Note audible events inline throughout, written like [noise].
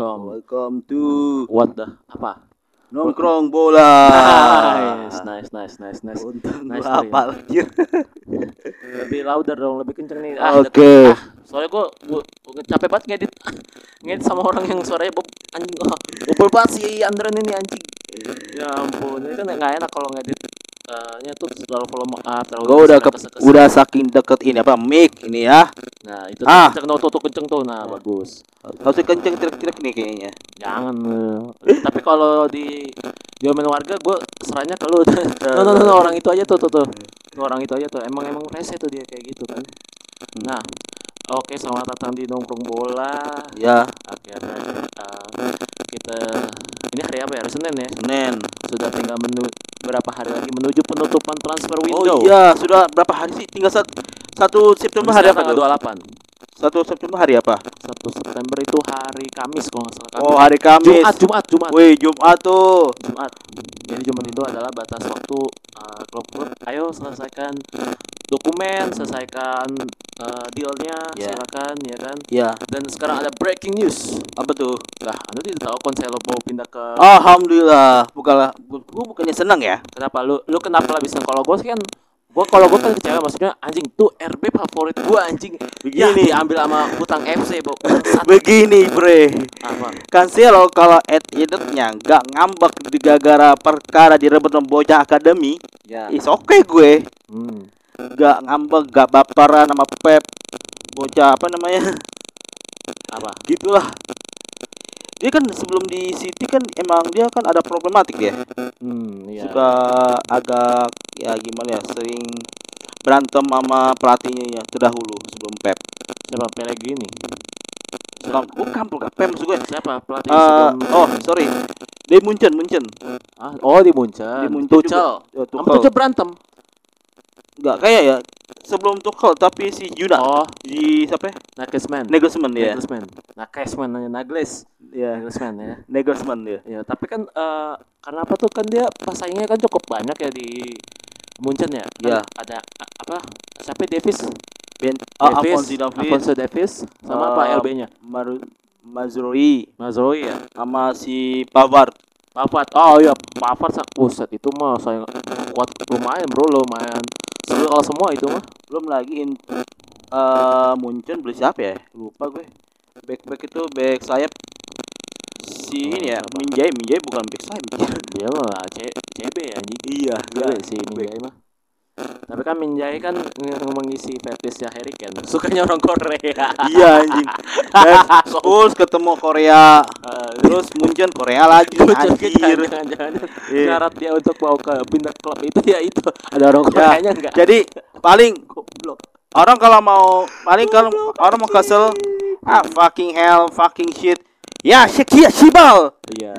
Welcome. Welcome to What the apa? nongkrong bola. Nice, nice, nice, nice, nice. Untung Nice, gua lagi? Lebih louder dong, lebih kenceng nih. Ah, Oke. deket. Ah, soalnya gua, gua, gua capek banget ngedit [laughs] ngedit sama orang yang suaranya bob anjing oh, bobol banget si Andren ini anjing. Ya ampun, ini kan nggak enak kalau ngedit nya tuh terlalu volume up, terlalu Gua udah ke, udah saking deket ini apa mic ini ya. Nah, itu Ah. kenceng tuh, tuh, kenceng tuh. Nah, bagus. Harusnya kenceng tirek-tirek nih kayaknya. Jangan. eh. Tapi kalau di diomelin warga gue serahnya ke lu. [laughs] no, no, no, no, orang itu aja tuh tuh tuh. Tuh, orang itu aja tuh. Emang emang rese tuh dia kayak gitu kan. Nah, oke selamat datang di nongkrong bola. Ya, Akhirnya eh, kita ini hari apa ya? Hari Senin ya. Senin. Sudah tinggal menu berapa hari lagi menuju penutupan transfer Oh window. iya, sudah berapa hari sih? Tinggal sat- satu September hari apa tuh? Dua Satu September hari apa? Satu September itu hari Kamis kalau nggak salah. Kamis. Oh, hari Kamis. Jumat, Jumat, Jumat. Wih, Jumat tuh. Jumat. Jadi Jumat itu adalah batas waktu uh, klub-klub. Ayo selesaikan dokumen, selesaikan uh, dealnya, Ya. silakan ya kan. Ya, Dan sekarang ada breaking news. apa tuh? Lah, anda tidak tahu Konselo mau pindah ke Alhamdulillah. Bukanlah gua, gua bukannya senang ya. kenapa lu lu kenapa lah bisa kalau gue sih kan gua kalau gue kan kecewa maksudnya anjing tuh RB favorit gua anjing ya Begini. diambil sama hutang FC Bo. Bangsat. [laughs] Begini, Bre. apa Cancelo kalau at editnya nggak ngambek di gara perkara direbut sama bocah akademi, ya is oke gue. hmm. Nggak ngambek, nggak baperan sama Pep. Bocah apa namanya? apa Gitulah. Dia kan sebelum di City kan emang dia kan ada problematik ya. hmm iya Suka agak ya gimana ya, sering berantem sama pelatihnya ya terdahulu sebelum Pep. siapa Pellegrini Bukan, bukan, bukan Pep maksud gue. siapa pelatih Eh, sebelum oh, sorry. Dia Munchen, Munchen. Ah, oh di Munchen. Di Munchen Tuchel. Ya, Tuchel. Tuchel berantem. Enggak kayak ya sebelum Tuchel tapi si Yuna Oh, di siapa ya? Nagelsmann. Nagelsmann ya. Nagelsmann. Nagelsmann nanya Nagles. Ya, Nagelsmann ya. Nagelsmann dia. Ya, tapi kan eh karena apa tuh kan dia pesaingnya kan cukup banyak ya di Munchen ya. Kan Ya. Ada apa? Siapa Davis? Ben ah, Davis. Alphonso Davies, Alphonso Davis sama apa Eh, LB-nya? Maru Mazrui Mazroi ya. sama si Pavard. Pavard. Oh iya, Pavard sa- buset itu mah saya kuat lumayan bro, lumayan. Kalau semua itu mah. Belum lagi in eh Munchen beli siapa ya? Lupa gue. Back back itu back sayap si ini ya? Minjai, Minjai bukan back sayap. Dia mah C CB anjing. iya, Gila sih Minjai mah. Tapi kan Minjai kan mengisi fetishnya Harry Kane. [laughs] Sukanya orang Korea. iya anjing. [laughs] Dan Spurs ketemu Korea, Eh, terus Munchen Korea lagi anjir. jangan Iya. syarat dia untuk mau ke pindah klub itu ya itu ada orang Ya, Koreanya enggak? Jadi paling Goblok. orang kalau mau paling kalau orang mau kesel ah fucking hell fucking shit ya Shekia Shibal Iya.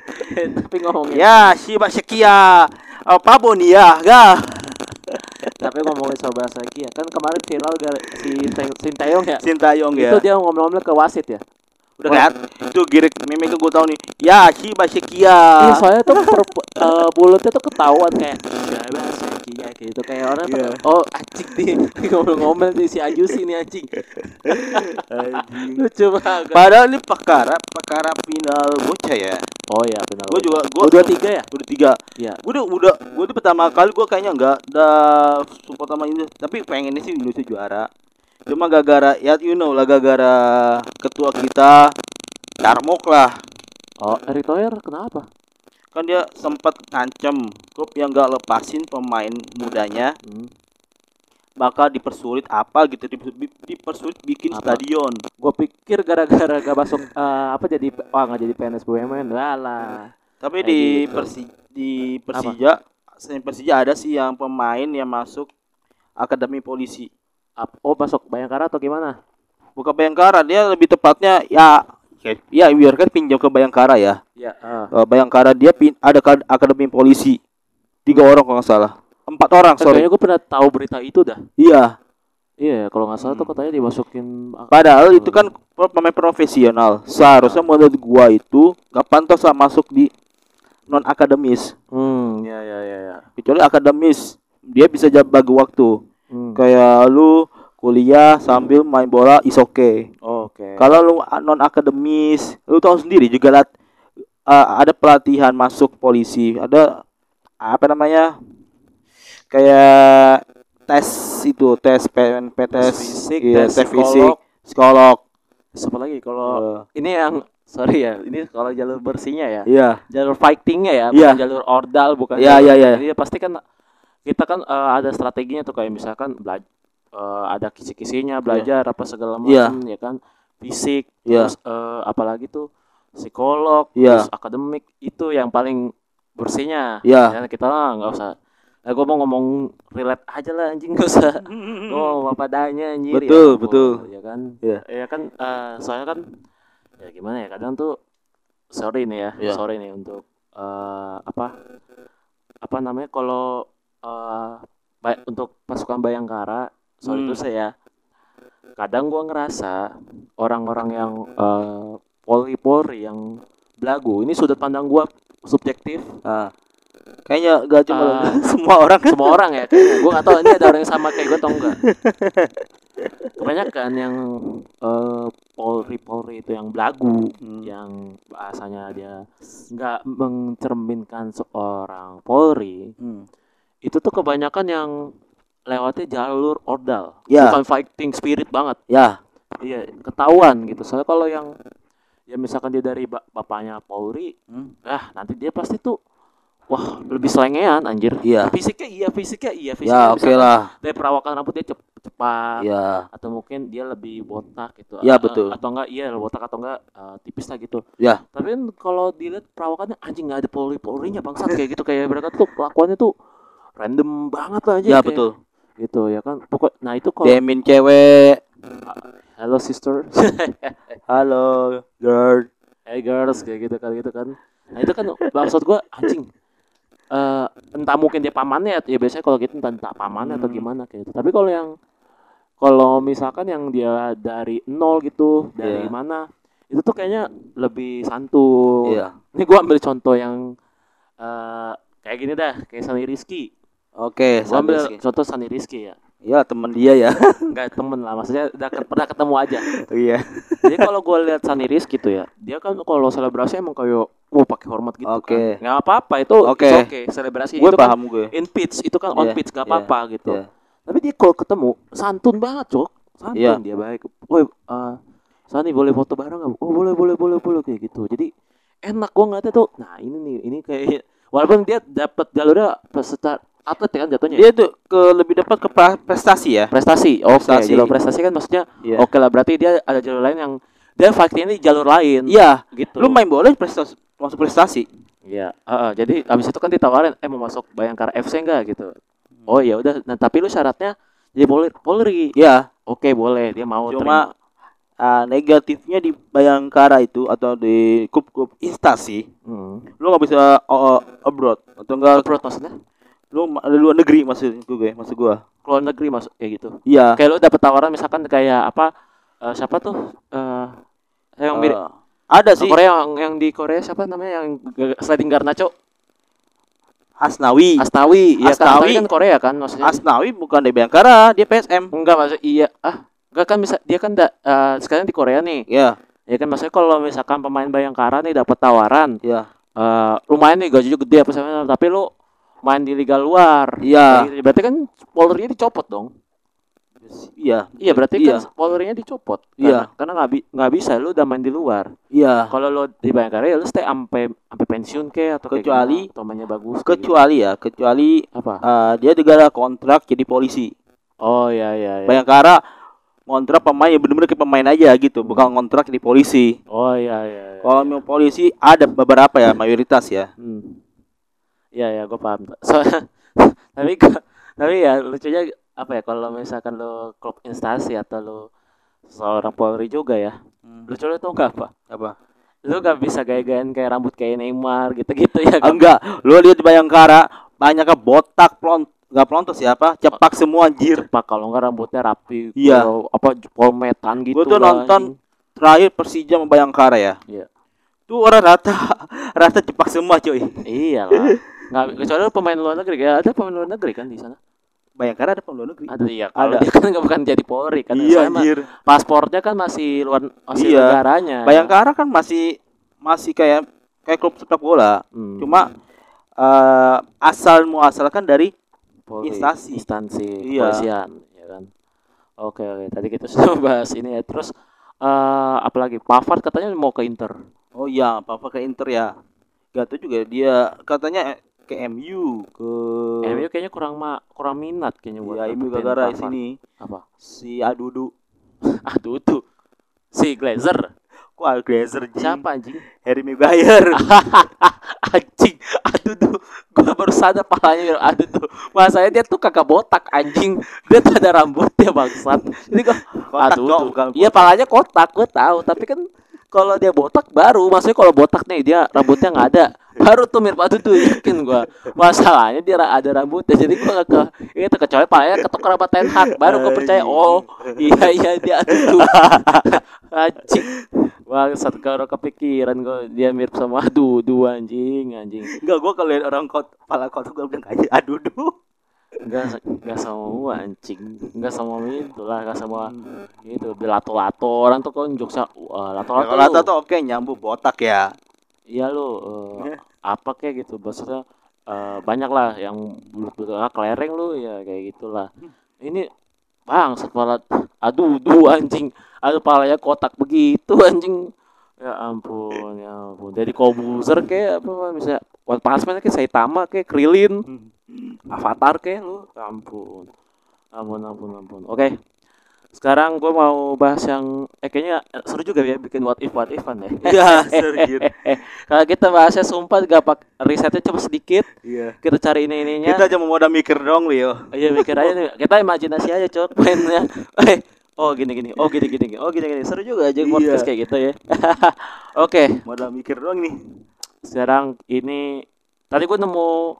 [laughs] Tapi ngomongin ya Shiba Shekia apa Bonia ga tapi ngomongin soal bahasa lagi ya. Kan kemarin viral si Sintayong ya. Sintayong ya Itu dia ngomong-ngomong ke wasit ya. Udah lihat itu girik meme gue tahu nih. Ya Shiba Iya, Shekia soalnya tuh per, [laughs] eh, bulutnya tuh ketahuan kayak ya bahasa kayak gitu. Kayak orang Iya. oh anjing nih. [laughs] Ngomel-ngomel nih si Ayusi nih anjing. Anjing. lucu banget. Padahal ini perkara perkara final bocah ya. Oh iya benar gue juga gue oh, dua tiga ya? udah tiga iya. Gue udah udah gue tuh pertama kali gue kayaknya enggak dah support sama ini tapi pengennya sih Indonesia juara cuma gara-gara ya you know lah gara-gara ketua kita Darmok lah. Oh Erick Thohir kenapa? Kan dia sempat ngancem klub yang enggak lepasin pemain mudanya. Hmm. bakal dipersulit apa gitu diper- dipersulit bikin Apa? stadion. Gue pikir gara-gara gak masuk [laughs] eh, apa jadi wah nggak jadi PNS BUMN lah lah. Tapi di gitu. Persi di Persija selain Persija ada sih yang pemain yang masuk akademi polisi oh masuk Bayangkara atau gimana? Bukan Bayangkara dia lebih tepatnya ya ya biarkan pinjam ke Bayangkara ya. Ya. Eh, Bayangkara dia pin ada ka- akademi polisi. Tiga orang kalau nggak salah. Empat orang Eh, sorry. kayaknya gue pernah tahu berita itu dah. Iya. Iya kalau nggak salah tuh Hmm. katanya dimasukin padahal itu kan pemain profesional. Seharusnya menurut gua itu nggak pantas lah masuk di non akademis hmm. Ya ya ya ya. Kecuali akademis. Dia bisa bagi waktu Hmm. kayak lu kuliah sambil main bola is okay. Oke. Kalau lu non akademis, lu tahu sendiri juga lat eh, ada pelatihan masuk polisi, ada apa namanya? Kayak tes itu, tes PNPTS, Tes fisik, iya, tes tes fisik, psikolog. psikolog. Siapa lagi kalau Eh, ini yang sorry ya, ini kalau jalur bersihnya ya. Iya. Jalur fightingnya ya, Iya. bukan jalur ordal, bukan. Iya, jalur- iya, iya. Jadi ya pasti kan kita kan eh, ada strateginya tuh kayak misalkan belajar ada kisi-kisinya belajar apa segala Iya. macam ya kan fisik Iya. terus eh, apalagi tuh psikolog Iya. terus akademik itu yang paling bersihnya Iya. Ya, kita lah nggak usah nah, gue mau ngomong relate aja lah anjing gak usah [laughs] gue mau apa adanya anjir Betul, ya, betul. ya kan Iya. ya kan eh, soalnya kan ya gimana ya kadang tuh sorry nih ya Iya. sorry nih untuk eh, apa apa namanya kalau eh, ba- untuk pasukan Bayangkara sorry Hmm. itu saya kadang gua ngerasa orang-orang yang eh, polri-polri yang belagu ini sudut pandang gua subjektif Nah, kayaknya gak cuma lu, Ah. [laughs] semua orang semua orang ya gue gak tahu ini ada orang yang sama kayak gue atau enggak kebanyakan yang eh, polri-polri itu yang belagu Hmm. yang bahasanya dia nggak mencerminkan seorang polri Hmm. Itu tuh kebanyakan yang lewatnya jalur ordal. Ya. bukan fighting spirit banget. Ya, iya ketahuan gitu. Soalnya kalau yang ya misalkan dia dari ba- bapaknya polri Hmm. ah nanti dia pasti tuh wah lebih selengean anjir. Iya. fisiknya iya fisiknya iya ya fisiknya oke misalkan lah. dari perawakan rambut dia cep- cepat. Ya, atau mungkin dia lebih botak gitu. Ya, betul. atau enggak iya botak atau enggak eh, tipis lah gitu. Ya, tapi kan kalau dilihat perawakannya anjing nggak ada polri polrinya bangsat kayak gitu. Kayak mereka tuh kelakuannya tuh random banget lah aja ya kayak betul. gitu ya kan pokok nah itu kalau Demin cewek. hello sister [laughs] Halo, girl. hey girls kayak gitu kan gitu kan nah itu kan maksud gua anjing eh entah mungkin dia pamannya ya biasanya kalau gitu entah, entah pamannya atau Hmm. gimana kayak gitu tapi kalau yang kalau misalkan yang dia dari nol gitu dari Iya. mana itu tuh kayaknya lebih santun Iya. ini gua ambil contoh yang eh kayak gini dah kayak Sani Rizky Oke, gua ambil sambil contoh Sani Rizky ya Ya, teman dia ya. [laughs] nggak temen lah maksudnya udah ke- pernah ketemu aja [laughs] Iya. jadi kalau gue lihat Sunny Rizky tuh ya dia kan kalau selebrasi emang kayak mau pakai hormat gitu Oke. kan nggak apa-apa itu Oke. it's oke selebrasi Gue itu kan paham gue. in pitch itu kan on Iya, pitch nggak iya, apa-apa gitu Iya. tapi dia kalau ketemu santun banget cok santun Iya. dia baik woi uh, Sunny boleh foto bareng nggak oh boleh boleh boleh boleh kayak gitu jadi enak gua ngeliatnya tuh nah ini nih ini kayak walaupun dia dapat jalurnya peserta atlet ya kan jatuhnya Dia tuh ke lebih dapat ke prestasi ya. prestasi oke Prestasi. jalur prestasi kan maksudnya Iya. oke lah berarti dia ada jalur lain yang dia fighting ini jalur lain Iya. gitu Lu main bola prestasi masuk prestasi. Iya, heeh, jadi abis itu kan ditawarin, eh mau masuk Bayangkara FC enggak gitu. Oh ya udah, nah tapi lu syaratnya jadi Polri. Polri. Iya. Oke boleh, dia mau Cuma terima. ah, negatifnya di Bayangkara itu atau di klub-klub instansi, Hmm. lu nggak bisa uh, abroad atau enggak Abroad maksudnya? Lu luar negeri maksud gue, maksud gua. Keluar negeri masuk kayak gitu. Iya. Kayak lu dapet tawaran misalkan kayak apa? eh, siapa tuh? Eh yang mirip Eh, ada sih Korea yang, yang di Korea siapa namanya yang sliding Garnacho? Asnawi. Astawi. Iya kan, Astawi. tapi kan Korea kan maksudnya. Asnawi bukan di Bayangkara, dia PSM. enggak maksud iya. Ah, enggak kan bisa dia kan da, eh, sekarang di Korea nih. Iya, Ya kan maksudnya kalau misalkan pemain Bayangkara nih dapat tawaran iya. eh lumayan nih gajinya gede apa macam, tapi lu main di liga luar. Iya. Gitu. Berarti kan polrinya dicopot dong. Iya, Iya, berarti Iya. kan polrinya dicopot. Iya. Karena, nggak bi- nggak bisa lu udah main di luar. iya. Kalau lu di Bayangkara ya lu stay sampai sampai pensiun ke atau Kecuali- mainnya bagus. kayak gitu. Kecuali ya, kecuali apa? eh, dia juga kontrak jadi polisi. Oh iya iya iya. Bayangkara kontrak pemain ya bener-bener kayak pemain aja gitu, bukan kontrak di polisi. Oh iya iya. iya. Kalau mau polisi ada beberapa ya, mayoritas ya. Hmm. Iya ya, gue paham. [laughs] So, [laughs] tapi tapi ya lucunya apa ya kalau misalkan lo klub instansi atau lo seorang Polri juga ya, lucunya tuh nggak apa? Apa? Lu gak bisa gaya-gayan kayak rambut kayak Neymar gitu-gitu ya kan? Enggak, lu lihat di Bayangkara banyaknya botak, plont, enggak plontos siapa? Cepak semua anjir. Cepak kalau nggak rambutnya rapi, Iya. kalau apa polmetan gitu. Gua tuh lah, nonton terakhir Persija sama Bayangkara ya. Iya. Tuh orang rata [laughs] rata cepak semua cuy. anjing. Nggak, kecuali pemain luar negeri ya ada pemain luar negeri kan di sana. Bayangkara ada pemain luar negeri. Ada iya, kalau Ada. dia kan nggak bukan jadi Polri kan. Iya anjir. paspornya kan masih luar masih Iya. negaranya. Bayangkara kan masih masih kayak kayak klub sepak bola. Hmm. Cuma eh asal muasal kan dari Polri, instansi. instansi Iya. kepolisian ya kan oke oke tadi kita [laughs] sudah bahas ini ya terus eh apalagi Pavard katanya mau ke Inter Oh iya, Papa ke Inter ya. Gak tahu juga dia katanya ke MU ke MU kayaknya kurang ma kurang minat kayaknya buat ya MU gara-gara sini. Apa? Si Adudu. [laughs] aduh tuh si Glazer. Kok Al Glazer Jing? siapa anjing? Harry Maguire. [laughs] anjing aduh tuh gua baru sadar palanya aduh tuh masanya dia tuh kagak botak anjing. Dia tuh ada rambutnya bangsat. Ini kok bukan iya palanya kotak gue tahu. Tapi kan kalau dia botak baru. Maksudnya kalau botak nih dia rambutnya nggak ada baru tuh mirip aduh tuh yakin gua. Masalahnya dia ada rambutnya jadi gua gak ke itu kecuali palanya ketok kerabat Ten Hag baru gua percaya. Oh iya iya dia aduh tuh. Anjing. Bangsat kalau kepikiran gua dia mirip sama aduh dua anjing anjing. Enggak, gua kalau lihat orang kot pala kotak gua bilang aja Adudu. enggak enggak semua anjing. Enggak semua itu lah enggak semua itu. Di lato-lato orang tuh kan jokesnya wah lato-lato. Lata tuh oke nyambung botak ya. Iya lu eh, [laughs] apa kayak gitu maksudnya eh, banyak lah yang bulu ah, kelereng lu ya kayak gitulah. [laughs] Ini bang kepala aduh duh anjing aduh palanya kotak begitu anjing. Ya ampun ya ampun. Dari kobuzer kayak apa misalnya One Punch Man kayak Saitama kayak Krilin Avatar kayak lu Ya ampun. Ampun ampun ampun. Oke sekarang gue mau bahas yang eh kayaknya seru juga ya bikin what if what ifan ya Iya, [laughs] serius. kalau kita bahasnya sumpah gak pak risetnya cuma sedikit Iya. kita cari ini ininya Kita cuma modal mikir dong, Leo. iya mikir aja nih kita imajinasi aja cok mainnya [laughs] eh oh gini gini oh gini gini oh gini gini seru juga aja podcast Iya. kayak gitu ya [laughs] oke Modal mikir doang nih. sekarang ini tadi gue nemu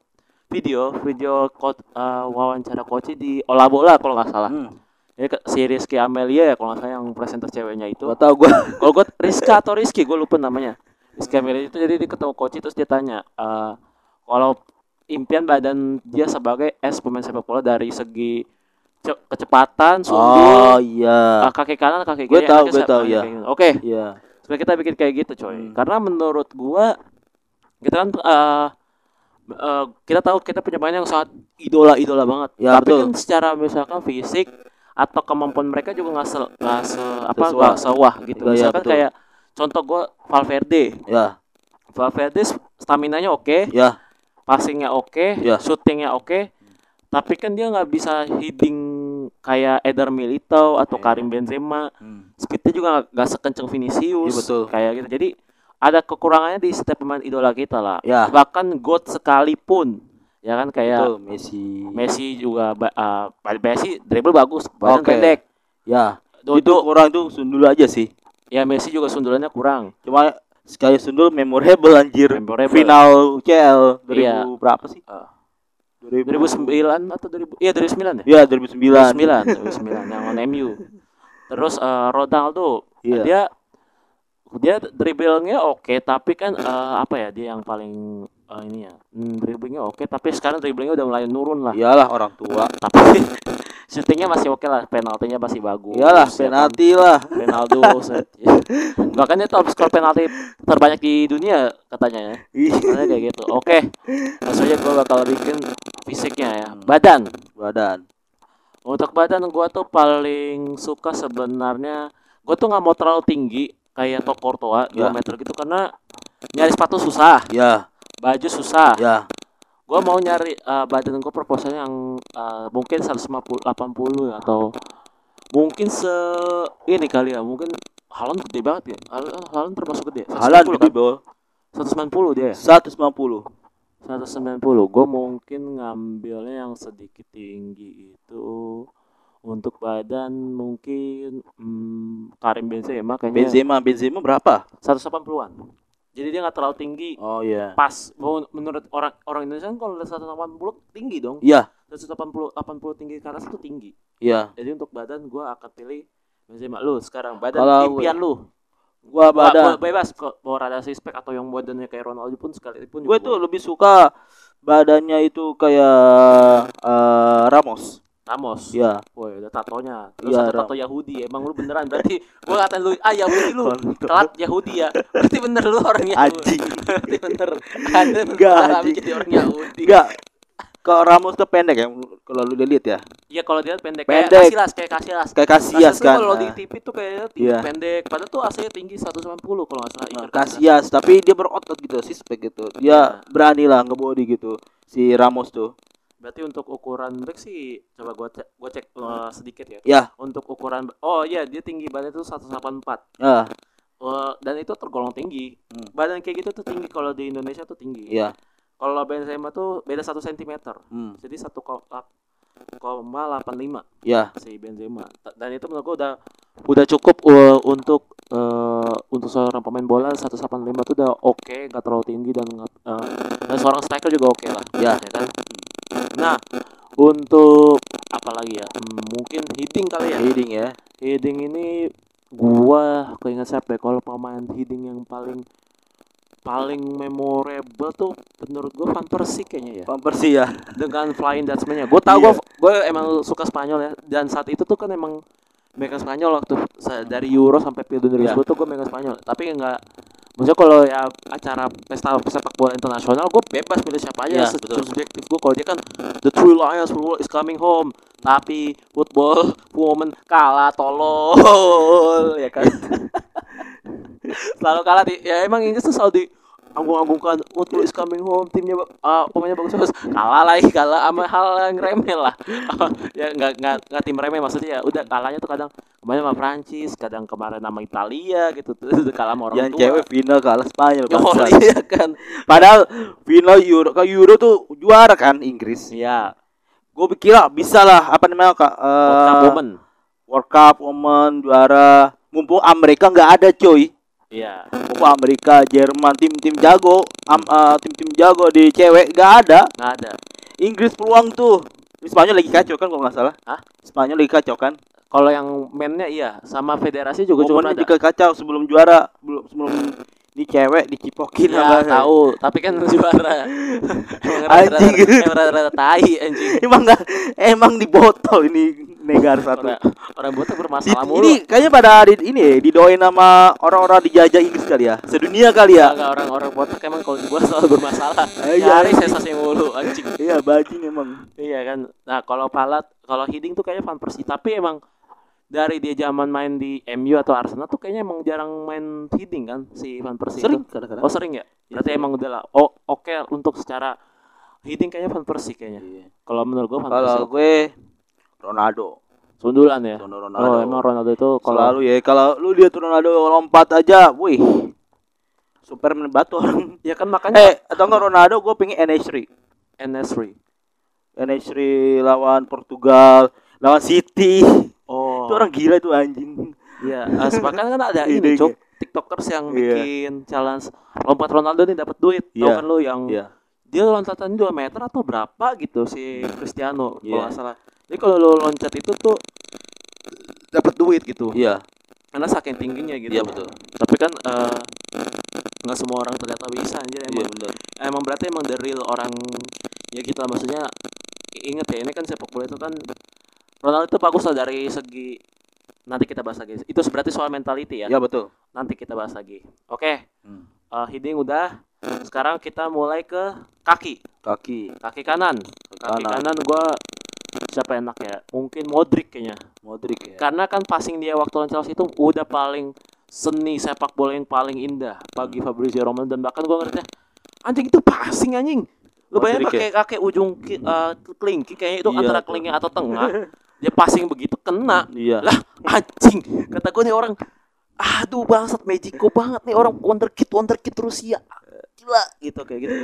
video video coach, eh, wawancara coach di Ola Bola kalau nggak salah Hmm. Ya ke- si Rizky Amelia ya kalau nggak salah yang presenter ceweknya itu Gua tahu gua. [laughs] kalau gue Rizka atau Rizky gue lupa namanya Rizky Amelia itu jadi dia ketemu coach terus dia tanya eh, kalau impian badan dia sebagai es pemain sepak bola dari segi ce- kecepatan sundul Oh iya. eh, kaki kanan kaki kiri tahu, enaknya gua siapa? tahu, ya. oke Iya. supaya kita bikin kayak gitu coy Hmm. karena menurut gua kita kan eh, eh, kita tahu kita punya pemain yang sangat idola idola banget Ya, tapi betul. kan secara misalkan fisik atau kemampuan mereka juga nggak se, nggak se apa nggak sewah gitu iya, misalkan betul. kayak contoh gua Valverde Ya. Valverde stamina nya oke Ya. passingnya oke Ya. shootingnya oke tapi kan dia nggak bisa heading kayak Eder Militao atau Iya. Karim Benzema Hmm. speednya juga nggak- sekenceng Vinicius Iya, betul. kayak gitu jadi ada kekurangannya di setiap pemain idola kita lah Ya. bahkan God sekalipun ya kan kayak Betul, Messi. Messi juga ah, Messi dribble bagus badan Oke. pendek Ya. Itu, Itu kurang tuh sundul aja sih. ya Messi juga sundulannya kurang Cuma sekali sundul memorable anjir. Memorable. Final UCL 2000 Iya. berapa sih? Ah. 2000 2009 atau 2000 iya 2009 ya Iya, 2009. 2009 2009 yang on MU terus eh, Ronaldo Iya. dia dia dribblenya oke tapi kan eh, apa ya dia yang paling eh, ini ya. Hmm, dribblingnya oke tapi sekarang dribblingnya udah mulai nurun lah. Iyalah orang tua. [laughs] tapi syutingnya masih oke lah penaltinya masih bagus. Iyalah ya penalti lah. Ronaldo set. [laughs] bahkan dia top skor penalti terbanyak di dunia katanya ya. Ih, Katanya kayak gitu. Oke maksudnya gue bakal bikin fisiknya ya. Badan. Badan. untuk badan gua tuh paling suka sebenarnya gua tuh nggak mau terlalu tinggi kayak Tok Courtois 2 Ya. meter gitu karena nyari sepatu susah. Ya, baju susah ya. gua mau nyari eh, badan gua proporsinya yang eh, mungkin 150 80 ya, atau mungkin se ini kali ya mungkin Haaland gede banget ya Haaland, Haaland termasuk gede Halan 190 gede kan? bol. 190 dia ya 150. 190 gue mungkin ngambilnya yang sedikit tinggi itu untuk badan mungkin hmm, Karim Benzema kayaknya Benzema, Benzema berapa? 180-an jadi dia nggak terlalu tinggi Oh iya. pas Mau- menurut orang orang Indonesia kan kalau udah 180 tinggi dong Iya, 180 80 tinggi ke atas itu tinggi iya. jadi untuk badan gue akan pilih Benzema lu sekarang badan Kalau- impian lu Gua badan. be- bebas kok mau rada suspek atau yang badannya kayak Ronaldo pun sekalipun Gue tuh lebih suka badannya itu kayak eh, Ramos. Ramos. Iya. Woi, ada tatonya. Terus Iya, ada tato Yahudi. Emang lu beneran berarti gua ngatain lu, ah Yahudi lu. Telat Yahudi ya. Berarti bener lu orang Yahudi. Anjing. berarti bener. Anda Enggak, jadi orang Yahudi. Enggak. Kalau Ramos tuh pendek ya kalau lu lihat ya. Iya kalau dia pendek, Pendek. kayak Casillas, kayak Casillas. Kayak Casillas kan. Kalau di Nah, TV tuh kayaknya tinggi Iya. pendek, padahal tuh aslinya tinggi 190 kalau nggak salah. Nah, Casillas tapi dia berotot gitu, sispek gitu. Dia Iya. berani lah ngebody gitu si Ramos tuh. Berarti untuk ukuran back sih coba gua cek, gua cek eh, sedikit ya. Ya, Untuk ukuran oh iya dia tinggi badannya tuh 184. ya, Eh, dan itu tergolong tinggi. Hmm. Badan kayak gitu tuh tinggi kalau di Indonesia tuh tinggi. ya. Kalau Benzema tuh beda 1 cm. Hmm. Jadi 1,85 Ya, si Benzema. Dan itu menurut gua udah udah cukup uh, untuk uh, untuk seorang pemain bola 185 tuh udah oke, nggak terlalu tinggi dan uh, dan seorang striker juga oke lah. Ya. kan? Nah, untuk apa lagi ya? Mungkin heading kali ya. heading ya. Heading ini gua keinget siapa ya kalau pemain heading yang paling paling memorable tuh menurut gua Van Persie kayaknya ya Van Persie ya. dengan Flying Dutchman-nya. Gue tau Iya. gue gue emang suka Spanyol ya dan saat itu tuh kan emang megang Spanyol waktu dari Euro sampai Piala Dunia Iya. 2010 tuh gue megang Spanyol. Tapi enggak maksudnya kalau ya acara pesta sepak bola internasional gue bebas milih siapa aja se- betul. subjektif gue kalau dia kan the true lions is coming home. Tapi football woman kalah tolol [laughs] ya kan? [laughs] Selalu kalah di ya emang Inggris tuh selalu di anggung-anggungkan football is coming home timnya ah, pemainnya bagus bagus. Kalah lagi kalah sama hal yang remeh lah. [laughs] Ya nggak nggak nggak tim remeh maksudnya ya udah kalahnya tuh kadang kemarin sama Prancis kadang kemarin sama Italia gitu tuh udah kalah sama orang Yang tua. cewek final kalah Spanyol oh [laughs] iya kan. Padahal final Euro ke Euro tuh juara kan Inggris. iya. Gue kira bisa lah apa namanya kak eh, World Cup Women World Cup Women juara. Mumpung Amerika nggak ada coy. Iya Mumpung Amerika, Jerman tim-tim jago, am, eh, tim-tim jago di cewek nggak ada. nggak ada Inggris peluang tuh. Spanyol lagi kacau kan kalau nggak salah. Hah? Spanyol lagi kacau kan. kalau yang mennya iya sama federasi juga cuma ada juga kacau sebelum juara, belum sebelum ini cewek dicipokin Iya sama- tahu, tapi kan juara. [laughs] Anjing. emang rata-rata tai anjing. Emang nggak emang di botol ini negara satu. Orang, orang Di- bermasalah mulu. ini kayaknya pada di, ini ya, didoain sama orang-orang dijajah Inggris kali ya. Sedunia kali ya. Enggak orang-orang botak emang kalau dibuat selalu bermasalah. Iya. Nyari sensasi mulu anjing. Iya, bajing emang. Iya kan. Nah, kalau Palat, kalau Hiding tuh kayaknya Van Persie, tapi emang dari dia zaman main di MU atau Arsenal tuh kayaknya emang jarang main Hiding kan si Van Persie. Sering itu. kadang-kadang. Oh, sering ya? Berarti emang udah lah. Oh, oke untuk secara Hiding kayaknya Van Persie kayaknya. Kalau menurut gua Van Kalau gue Ronaldo. Sundulan ya. Ronaldo. Oh, emang Ronaldo itu kalau Selalu ya kalau lu lihat Ronaldo lompat aja, wih. Superman batu orang. ya kan makanya Eh, atau enggak Ronaldo gue pengen NH3. NS3. NH3 lawan Portugal, lawan City. Oh. Itu orang gila itu anjing. Iya, uh, kan ada [laughs] Ide ini, Cok. TikTokers yang Iya. bikin challenge lompat Ronaldo nih dapat duit. Tahu Iya. kan lu yang Iya. dia loncatan 2 meter atau berapa gitu si Cristiano kalau Iya. nggak salah. Jadi kalau lu loncat itu tuh dapat duit gitu. Iya. Karena saking tingginya gitu. Iya betul. Tapi kan eh, nggak semua orang ternyata bisa anjir Iya emang. benar. Emang berarti emang the real orang ya kita maksudnya inget ya ini kan sepak bola itu kan Ronaldo itu bagus lah dari segi nanti kita bahas lagi. Itu berarti soal mentality ya. Iya betul. Nanti kita bahas lagi. Oke. Hmm. eh, heading udah. Sekarang kita mulai ke kaki. Kaki, Kaki kanan. Kaki kanan. kanan gua siapa enak ya? Mungkin Modric kayaknya. Modric ya. Karena kan passing dia waktu lawan Chelsea itu udah paling seni sepak bola yang paling indah bagi Fabrizio Romano dan bahkan gua ngerti anjing itu passing anjing. Lu bayangin pakai kakek ujung ki, eh, kelingking kayaknya itu Iya, antara kelingking atau tengah. [laughs] Dia passing begitu kena. Iya. Lah anjing kata gue nih orang aduh bangsat Mexico banget nih orang wonderkid wonderkid Rusia gila gitu kayak gitu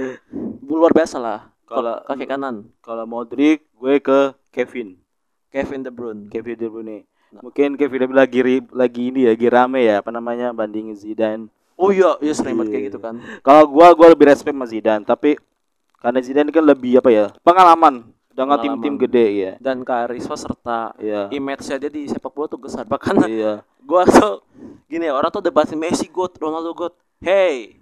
luar biasa lah kalau kaki kanan Kalau Modric, gue ke Kevin. Kevin De Bruyne Kevin De Bruyne. Mungkin Kevin De Bruyne lagi lagi ini ya, lagi rame ya, apa namanya bandingin Zidane. oh iya iya sering banget kayak Iya. gitu kan Kalau gua gua lebih respect sama Zidane, tapi karena Zidane kan lebih apa ya? Pengalaman dengan tim-tim gede ya. dan karisma serta Iya. image-nya dia di sepak bola tuh besar bahkan Iya. [laughs] gua tuh gini ya orang tuh debatin Messi goat Ronaldo goat hey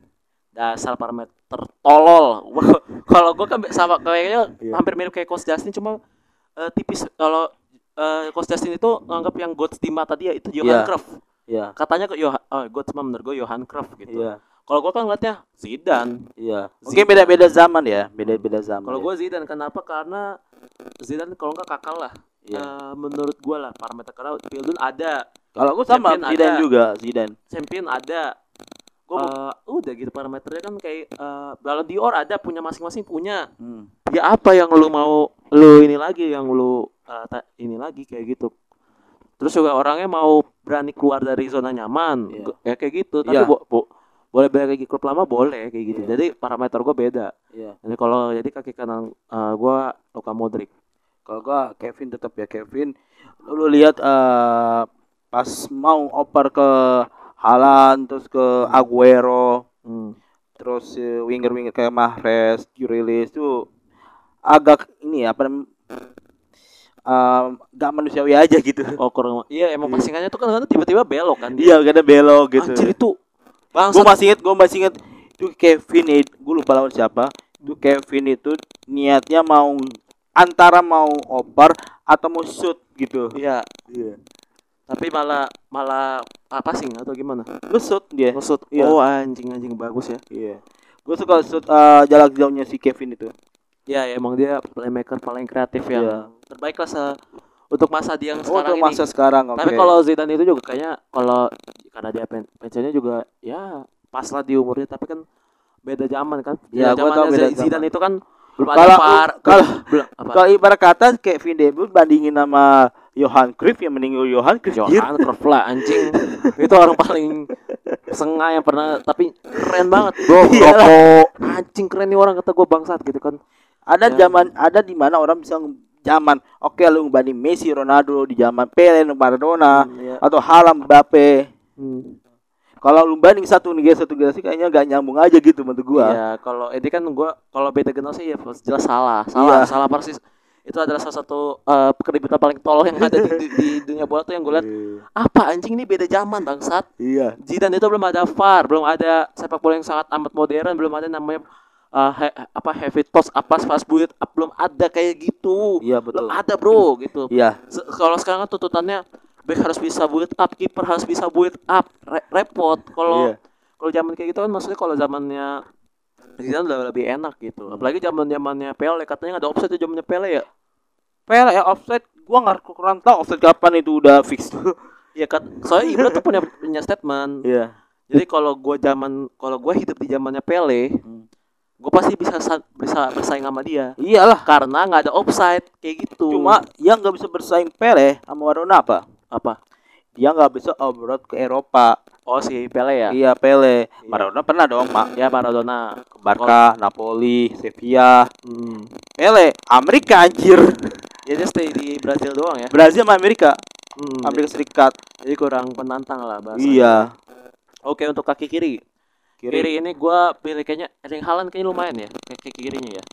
dasar parameter tolol Gua- [laughs] kalau gua kan sama kayaknya Iya. hampir mirip kayak Coach Justin cuma eh, tipis kalau eh Coach Justin itu nganggap yang goats di mata dia itu Johan Iya. Cruyff. Iya. Katanya ke Johan, oh, goats mah menurut gue Johan Cruyff gitu. Iya. Kalau gue kan ngeliatnya Zidane. Iya. Mungkin beda-beda zaman ya, beda-beda zaman. Kalau ya. gue Zidane kenapa? Karena Zidane kalau nggak kakal lah. Eh, menurut gue lah parameter karena Pildun ada, Kalau gue sama Champion Zidane ada. juga, Zidane. champion ada. Gua- Eh, udah gitu parameternya kan kayak eh Ballon d'Or ada punya masing-masing punya. Hmm. Ya apa yang lu mau lu ini lagi yang lu ta- ini lagi kayak gitu. Terus juga orangnya mau berani keluar dari zona nyaman. Gu- Ya kayak gitu. Tapi Iya. bo- bo- boleh balik lagi klub lama boleh kayak gitu. Iya. Jadi parameter gue beda. Iya. Jadi kalau jadi kaki kanan eh, gua Luka Modric. Kalau gua Kevin tetap ya Kevin. Lu lihat eh pas mau oper ke Haaland terus ke Aguero, Hmm. terus eh, winger-winger kayak Mahrez, Grealish itu agak ini ya apa gak manusiawi aja gitu. Oh kurang iya emang Iya. passingannya tuh kan tiba-tiba belok kan dia. Iya, ada belok gitu. Anjir itu gue bangsat. masih inget gue masih inget itu Kevin gue lupa lawan siapa itu Kevin itu niatnya mau antara mau oper atau mau shoot gitu Iya, iya tapi malah malah apa sih atau gimana? shoot dia Ngesut. Iya. Oh anjing anjing bagus ya. iya gue suka shoot eh, jarak jauhnya si Kevin itu Ya, ya emang dia playmaker paling kreatif yang Iya. terbaik lah se- untuk masa dia yang oh sekarang untuk ini. masa sekarang oke Tapi kalau Zidane itu juga kayaknya kalau karena dia pen pensiunnya juga ya pas lah di umurnya tapi kan beda zaman kan. Ya, gua tahu beda Zidane zaman. itu kan belum ada Kalau- kalau- [laughs] belum kalau ibarat kata Kevin De Bruyne bandingin sama Johan Cruyff yang meninggal Johan Cruyff. Johan Cruyff lah anjing. itu orang paling sengah yang pernah tapi keren banget bro. [laughs] Rokok. Anjing keren nih orang kata gue bangsat gitu kan. ada Ya. zaman ada di mana orang bisa zaman oke lu banding Messi Ronaldo di zaman Pele Maradona Hmm, iya. atau Haaland Mbappe Hmm. Kalau lu banding satu negara satu generasi kayaknya gak nyambung aja gitu menurut gua. Iya, kalau ini kan gua kalau beda generasi ya jelas salah. Salah, Iya. salah persis. Itu adalah salah satu eh, keributan paling tolol yang ada di, di, di dunia bola tuh yang gue lihat apa anjing ini beda zaman bangsat. Iya. Zidane itu belum ada VAR, belum ada sepak bola yang sangat amat modern, belum ada namanya eh, he- apa heavy touch, apa fast bullet up, belum ada kayak gitu. Iya Belum betul. ada, Bro, gitu. Iya. Kalau sekarang tuntutannya back harus bisa bullet up, kiper harus bisa bullet up, Re- repot. Kalau Iya. kalau zaman kayak gitu kan maksudnya kalau zamannya Zidane udah lebih enak gitu. Apalagi zaman zamannya Pele katanya nggak ada offset zamannya Pele ya. Pele ya offset gua nggak kurang tahu offset kapan itu udah fix tuh. [laughs] Iya kan. Soalnya Ibra tuh punya punya statement. Iya. Jadi kalau gua zaman kalau gua hidup di zamannya Pele, Hmm. Gua pasti bisa sa- bisa bersaing sama dia. Iyalah. Karena nggak ada offside kayak gitu. Cuma yang nggak bisa bersaing Pele sama Maradona apa? apa? Dia nggak bisa abroad ke Eropa. Oh si Pele ya. Iya Pele. Iya. Maradona pernah dong, Mak. Ya Maradona. Ke Barca, Napoli, Sevilla. Hmm. Pele Amerika anjir. Ya dia stay di Brazil doang ya. Brazil sama Amerika. Hmm. Amerika Serikat. Jadi kurang penantang lah bahasa. Iya. Oke untuk kaki kiri. Kiri, ini gua pilih kayaknya Erling Haaland kayaknya lumayan ya kaki kirinya ya.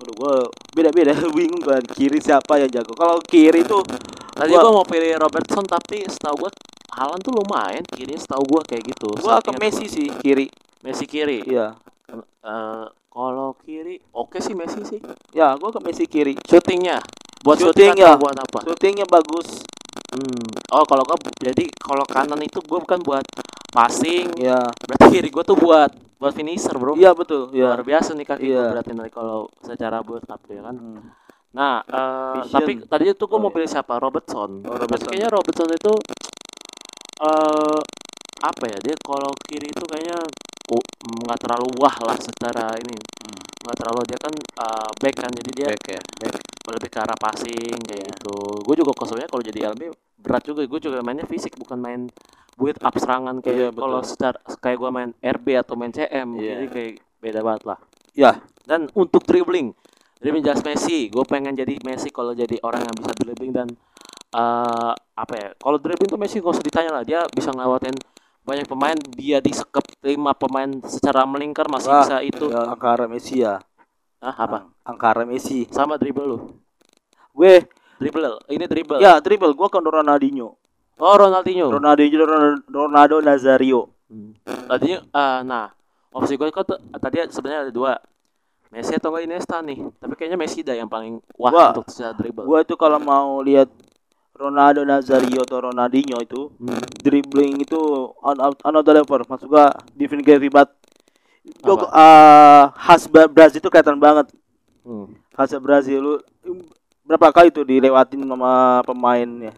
Waduh, gua beda-beda [laughs] bingung kan kiri siapa yang jago. Kalau kiri tuh Tadi Gua- gua mau pilih Robertson tapi setahu gua Haaland tuh lumayan kirinya setahu gua kayak gitu. gua ke Messi sih kiri. Messi kiri. Iya. Eh, kalau kiri oke sih Messi sih. Ya, gua ke Messi kiri. Shootingnya buat Shooting shooting ya. buat apa? Shootingnya bagus. Hmm. Oh kalau gua jadi kalau kanan itu gua bukan buat passing, Ya. berarti kiri gua tuh buat buat finisher bro. Iya betul. Iya. Luar biasa nih kaki gua berarti nanti kalau secara buat up ya kan. Hmm. Nah, Vision. tapi tadi itu gua Oh, mau iya. pilih siapa? Robertson. Oh, Robertson. kayaknya Robertson itu eh apa ya? Dia kalau kiri itu kayaknya oh, nggak terlalu wah lah secara ini. Nggak terlalu dia kan eh, back kan jadi dia Back ya. Back. lebih ke arah passing kayak Iya. gitu. Gue juga kosongnya kalau jadi LB berat juga. Gue juga mainnya fisik bukan main buat up serangan Iya, kayak betul. kalau secara kayak gue main RB atau main CM. Iya. Jadi kayak beda banget lah. Ya. Dan untuk dribbling, dribbling jelas Messi. Gue pengen jadi Messi kalau jadi orang yang bisa dribbling dan eh apa ya? Kalau dribbling tuh Messi gak usah ditanya lah. Dia bisa ngelewatin banyak pemain. Dia disekep lima pemain secara melingkar masih Wah, bisa itu. Ya, angkara Messi ya. Ah apa? Angkara Messi. Sama dribble lu. Gue Dribble. Ini dribble. ya dribble gua ke Ronaldinho. Oh Ronaldinho. Ronaldinho Ronaldo, Ronaldo Nazario. Hmm. Tadinya eh, nah opsi gue kan tuh tadi sebenarnya ada dua Messi atau enggak Iniesta nih tapi kayaknya Messi dah yang paling wah Gua- untuk secara dribble Gua itu kalau mau lihat Ronaldo Nazario atau Ronaldinho itu Hmm. dribbling itu on, another level masuk gua gak ribet itu Apa? uh, khas Ba- Brazil itu kelihatan banget Hmm. khas Brazil lu berapa kali tuh dilewatin sama pemainnya?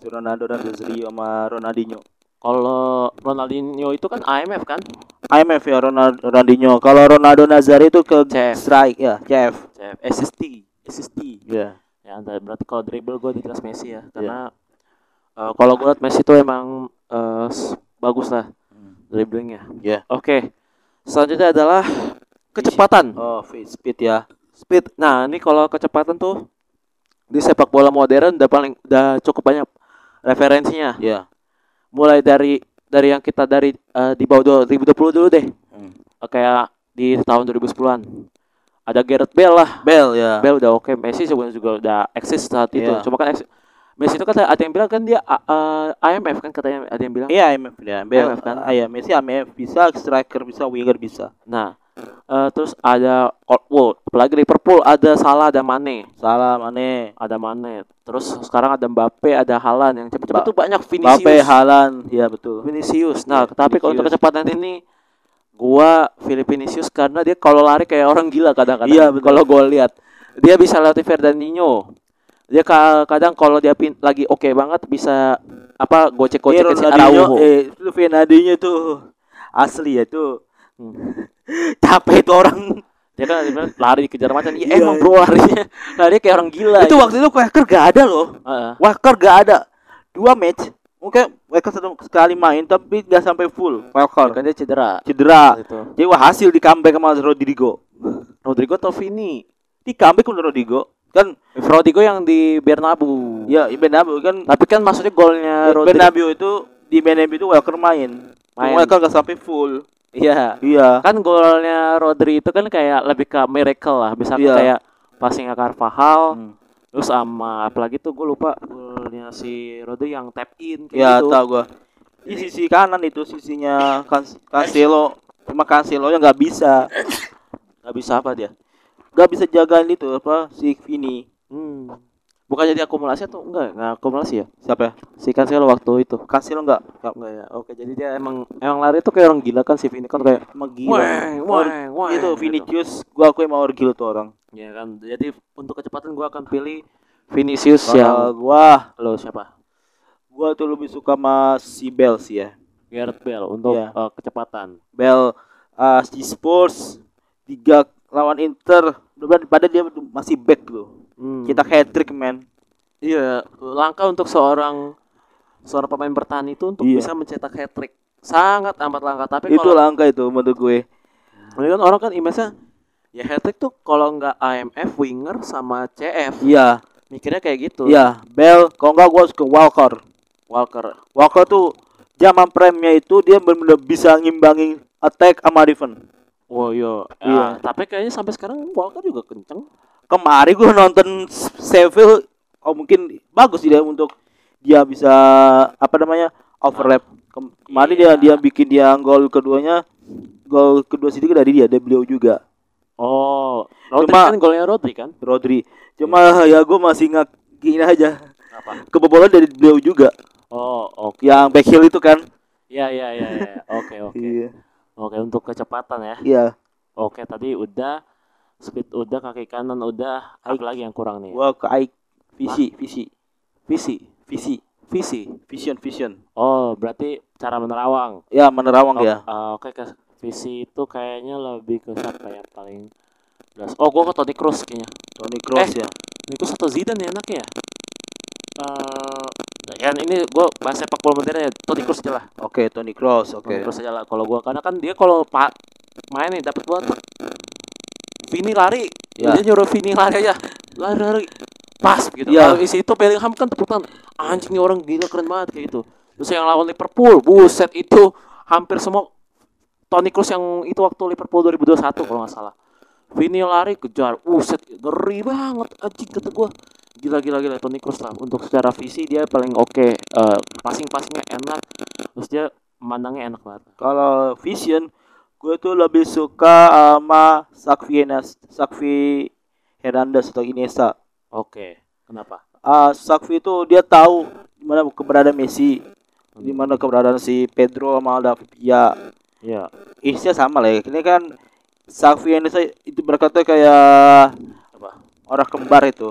Si Ronaldo dan Nazario sama Ronaldinho. Kalau Ronaldinho itu kan IMF kan? IMF ya Ronaldo Ronaldinho. Kalau Ronaldo Nazario itu ke CF. strike ya CF CF, SST, SST. ya. Ya, anda- berarti kalau dribble gue di kelas Messi ya, karena eh, kalau gue liat Messi itu emang s- bagus lah dribblingnya. ya. Oke, selanjutnya adalah kecepatan, oh speed ya. Speed. Nah, ini kalau kecepatan tuh di sepak bola modern udah paling udah cukup banyak referensinya. ya Mulai dari dari yang kita dari eh, di bawah 2020 dulu deh, Hmm. Eh, kayak di tahun 2010-an. Ada Gareth Bale lah. Bell ya Bale udah oke, Messi sebenarnya juga udah eksis saat itu. Iya. Cuma kan eksis- Messi itu kan ada yang bilang kan dia uh, uh, IMF kan katanya ada yang bilang. Iya IMF ya, Bell IMF kan? Iya, Messi IMF bisa, striker bisa, winger bisa. Nah, eh, terus ada Coldwood, apalagi Liverpool ada Salah, ada Mane, Salah Mane, ada Mane. Terus sekarang ada Mbappe, ada Haaland yang cepet-cepet Ba- tuh banyak Vinicius. Mbappe, Haaland, ya betul. Vinicius. Nah, Iya, tapi kalau untuk kecepatan ini gua pilih Vinicius karena dia kalau lari kayak orang gila kadang-kadang. Iya, betul. Kalau gua lihat dia bisa latih Fernandinho. Dia ka- kadang kalau dia pin- lagi oke banget bisa apa Eh, gocek-gocek ke si Araujo. eh, itu Fernandinho tuh asli ya tuh. Hmm. [laughs] Capek itu orang. Dia kan lari dikejar macan. Iya Iya, emang bro larinya. [laughs] Lari kayak orang gila. itu waktu itu Walker gak ada loh. Heeh. Walker gak ada. Dua match. Mungkin Walker satu sekali main tapi gak sampai full. Walker kan dia cedera. cedera. Gitu. Jadi wah hasil di comeback sama Rodrigo. Rodrigo atau Vini? Di comeback sama Rodrigo kan Rodrigo yang di Bernabeu. ya Bernabeu kan Tapi kan maksudnya golnya Rodrigo. Bernabeu itu di Bernabeu itu Walker main. Main. Walker gak sampai full. Iya. Iya. Kan golnya Rodri itu kan kayak lebih ke miracle lah. Misalnya Iya. kayak passing ke Carvajal, Hmm. terus sama apalagi tuh gue lupa golnya si Rodri yang tap in kayak Ya gitu. tahu gua. Di sisi kanan itu sisinya Can Cancelo cuma Cancelo yang nggak bisa [laughs] Gak bisa apa dia? nggak bisa jagain itu apa si Vini Hmm. Bukannya dia akumulasi atau enggak? Enggak akumulasi ya? siapa ya Si Cancelo waktu itu. Cancelo nggak nggak Enggak ya. Oke, jadi dia emang emang lari tuh kayak orang gila kan si Vini kan kayak emang gila weng, weng, weng, itu gitu. Vinicius gua aku emang gila tuh orang Ya kan. Jadi untuk kecepatan gua akan pilih Vinicius yang gua lo siapa? gua tuh lebih suka sama si Bell sih ya Gareth Bale untuk Iya. eh, kecepatan. Bell uh, si Spurs tiga lawan Inter pada dia masih back loh Hmm. kita hat trick man Iya, langkah untuk seorang seorang pemain bertahan itu untuk Iya. bisa mencetak hat trick. Sangat amat langka. Tapi itu kalau langka itu menurut gue ini kan orang kan image ya hat trick tuh kalau nggak IMF winger sama CF iya mikirnya kayak gitu. Iya, Bell. Kalau enggak gua ke Walker. Walker. Walker tuh zaman prime-nya itu dia benar-benar bisa ngimbangin attack sama defense. Oh iya. Iya. Ah, tapi kayaknya sampai sekarang Walker juga kenceng. Kemarin gua nonton Seville, oh mungkin bagus sih dia untuk dia bisa apa namanya overlap. Kem- Kemarin dia Iya. dia bikin dia gol keduanya, gol kedua sih dari dia, dari beliau juga, Oh, Rodri Cuma- kan golnya Rodri kan? Rodri. Cuma ya gua masih nggak gini aja. Apa? Kebobolan dari beliau juga, Oh, oke. yang back heel itu kan. Iya, iya, iya, iya. Oke, oke. Iya. Oke, untuk kecepatan ya. Iya. Oke, tadi udah speed udah kaki kanan udah apa lagi yang kurang nih? Gua ke Ike visi, visi, Visi, visi, visi. vision, vision. Oh, berarti cara menerawang. Ya menerawang Oh, ya. eh, Oke, ke visi itu kayaknya lebih ke siapa ya paling jelas. Oh, gua ke Toni Kroos kayaknya. Toni Kroos Eh. ya. Toni Kroos atau Zidane ya anaknya ya? Eh, ya ini gua bahas sepak bola modern ya. Toni Kroos aja lah. Oke, Toni Kroos. Toni Oke. Kroos aja lah kalau gua karena kan dia kalau pak main nih dapat bola tuh Vini lari, Ya. dia nyuruh Vini lari aja, lari lari, pas gitu. Ya. Kalau isi itu Bellingham kan tepuk tangan, anjing nih orang gila keren banget kayak gitu. Terus yang lawan Liverpool, buset itu hampir semua Toni Kroos yang itu waktu Liverpool 2021 kalau nggak salah. Vini lari kejar, buset ngeri banget anjing kata gua. Gila gila gila Toni Kroos lah untuk secara visi dia paling oke, Eh, passing-passingnya enak, terus dia memandangnya enak banget. Kalau vision, gue tuh lebih suka sama Sakvi Enas, Sakvi Hernandez atau Iniesta. Oke, kenapa? uh, Sakfi itu dia tahu di mana keberadaan Messi, di mana keberadaan si Pedro sama David ya Iya. isinya sama lah ya. Ini kan ini saya itu berkata kayak Apa? orang kembar itu.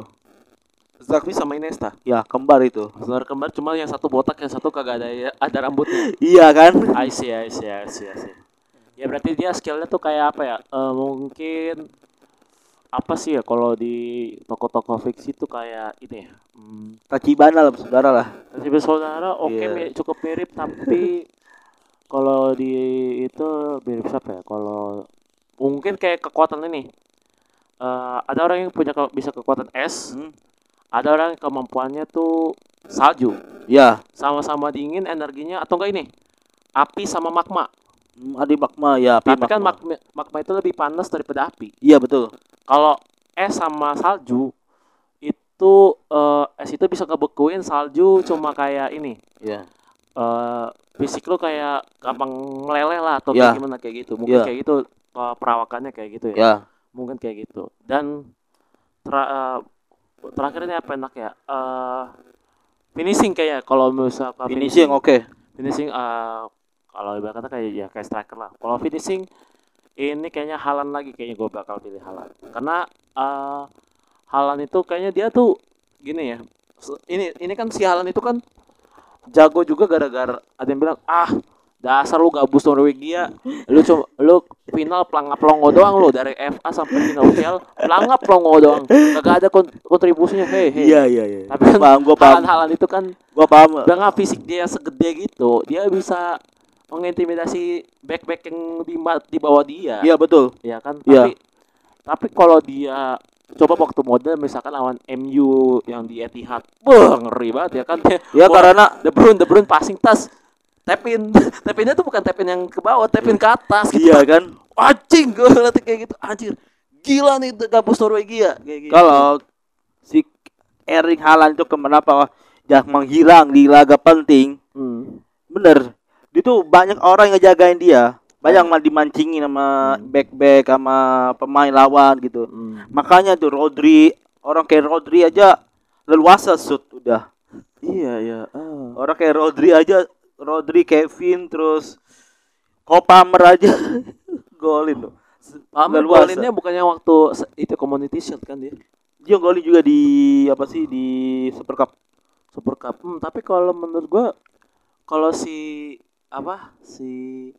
Zakfi sama Iniesta. Ya, kembar itu. Saudara kembar cuma yang satu botak, yang satu kagak ada ya, ada rambutnya. [laughs] Iya kan? I see, I see, I see, I see. Ya berarti dia skillnya tuh kayak apa ya? Eh, mungkin apa sih ya kalau di toko-toko fiksi tuh kayak ini ya. Hmm, Tachibana lah saudara lah. Tapi bersaudara oke Iya. mi- cukup mirip tapi [laughs] kalau di itu mirip siapa ya? Kalau mungkin kayak kekuatan ini. Eh, ada orang yang punya ke- bisa kekuatan es, Hmm. ada orang yang kemampuannya tuh salju. Ya, Sama-sama dingin energinya atau enggak ini? Api sama magma. Hmm, Adi Magma ya, api Tapi kan magma. magma, magma itu lebih panas daripada api. Iya betul. Kalau es sama salju itu eh, es itu bisa ngebekuin salju cuma kayak ini. Iya. eh fisik lu kayak gampang meleleh lah atau kayak gimana kayak gitu. Mungkin Ya. kayak gitu eh, perawakannya kayak gitu ya. Ya. Mungkin kayak gitu. Dan tra- eh, terakhir ini apa enak ya? Eh finishing kayak kalau misalkan Finishing oke. finishing eh, kalau ibarat kata kayak ya kayak striker lah. Kalau finishing ini kayaknya Halan lagi kayaknya gue bakal pilih Halan. Karena eh Halan itu kayaknya dia tuh gini ya. Ini ini kan si Halan itu kan jago juga gara-gara ada yang bilang ah dasar lu gabus Norwegia lu cuma lu final pelangap longo doang lu dari FA sampai final UCL pelangap longo doang gak ada kon- kontribusinya hei hei Iya iya iya. tapi kan paham, gua paham. Halan-halan itu kan Gua paham. dengan fisik dia segede gitu dia bisa mengintimidasi back-back yang di, di bawah dia Iya betul. ya kan Iya. tapi tapi kalau dia coba waktu model misalkan lawan MU yang di Etihad wah ngeri banget ya kan Ya karena De Bruyne De Bruyne passing tas tapin [laughs] tapinnya tuh bukan tapin yang ke bawah tapin ke atas gitu iya kan. anjing gue ngeliat kayak gitu anjir gila nih gabus Norwegia kayak gitu Kalau si Erling Haaland itu kenapa jangan menghilang di laga penting. hmm. Bener. Itu banyak orang yang ngejagain dia. Banyak yang dimancingin sama Hmm. back-back sama pemain lawan gitu. Hmm. Makanya tuh Rodri, orang kayak Rodri aja leluasa shoot udah. iya iya ah. Orang kayak Rodri aja, Rodri, Kevin, terus Kopamer aja [laughs] golin loh. Pamer golinnya bukannya waktu itu community shield kan dia Dia golin juga di apa sih di Super Cup. Super Cup. Hmm, tapi kalau menurut gua kalau si apa si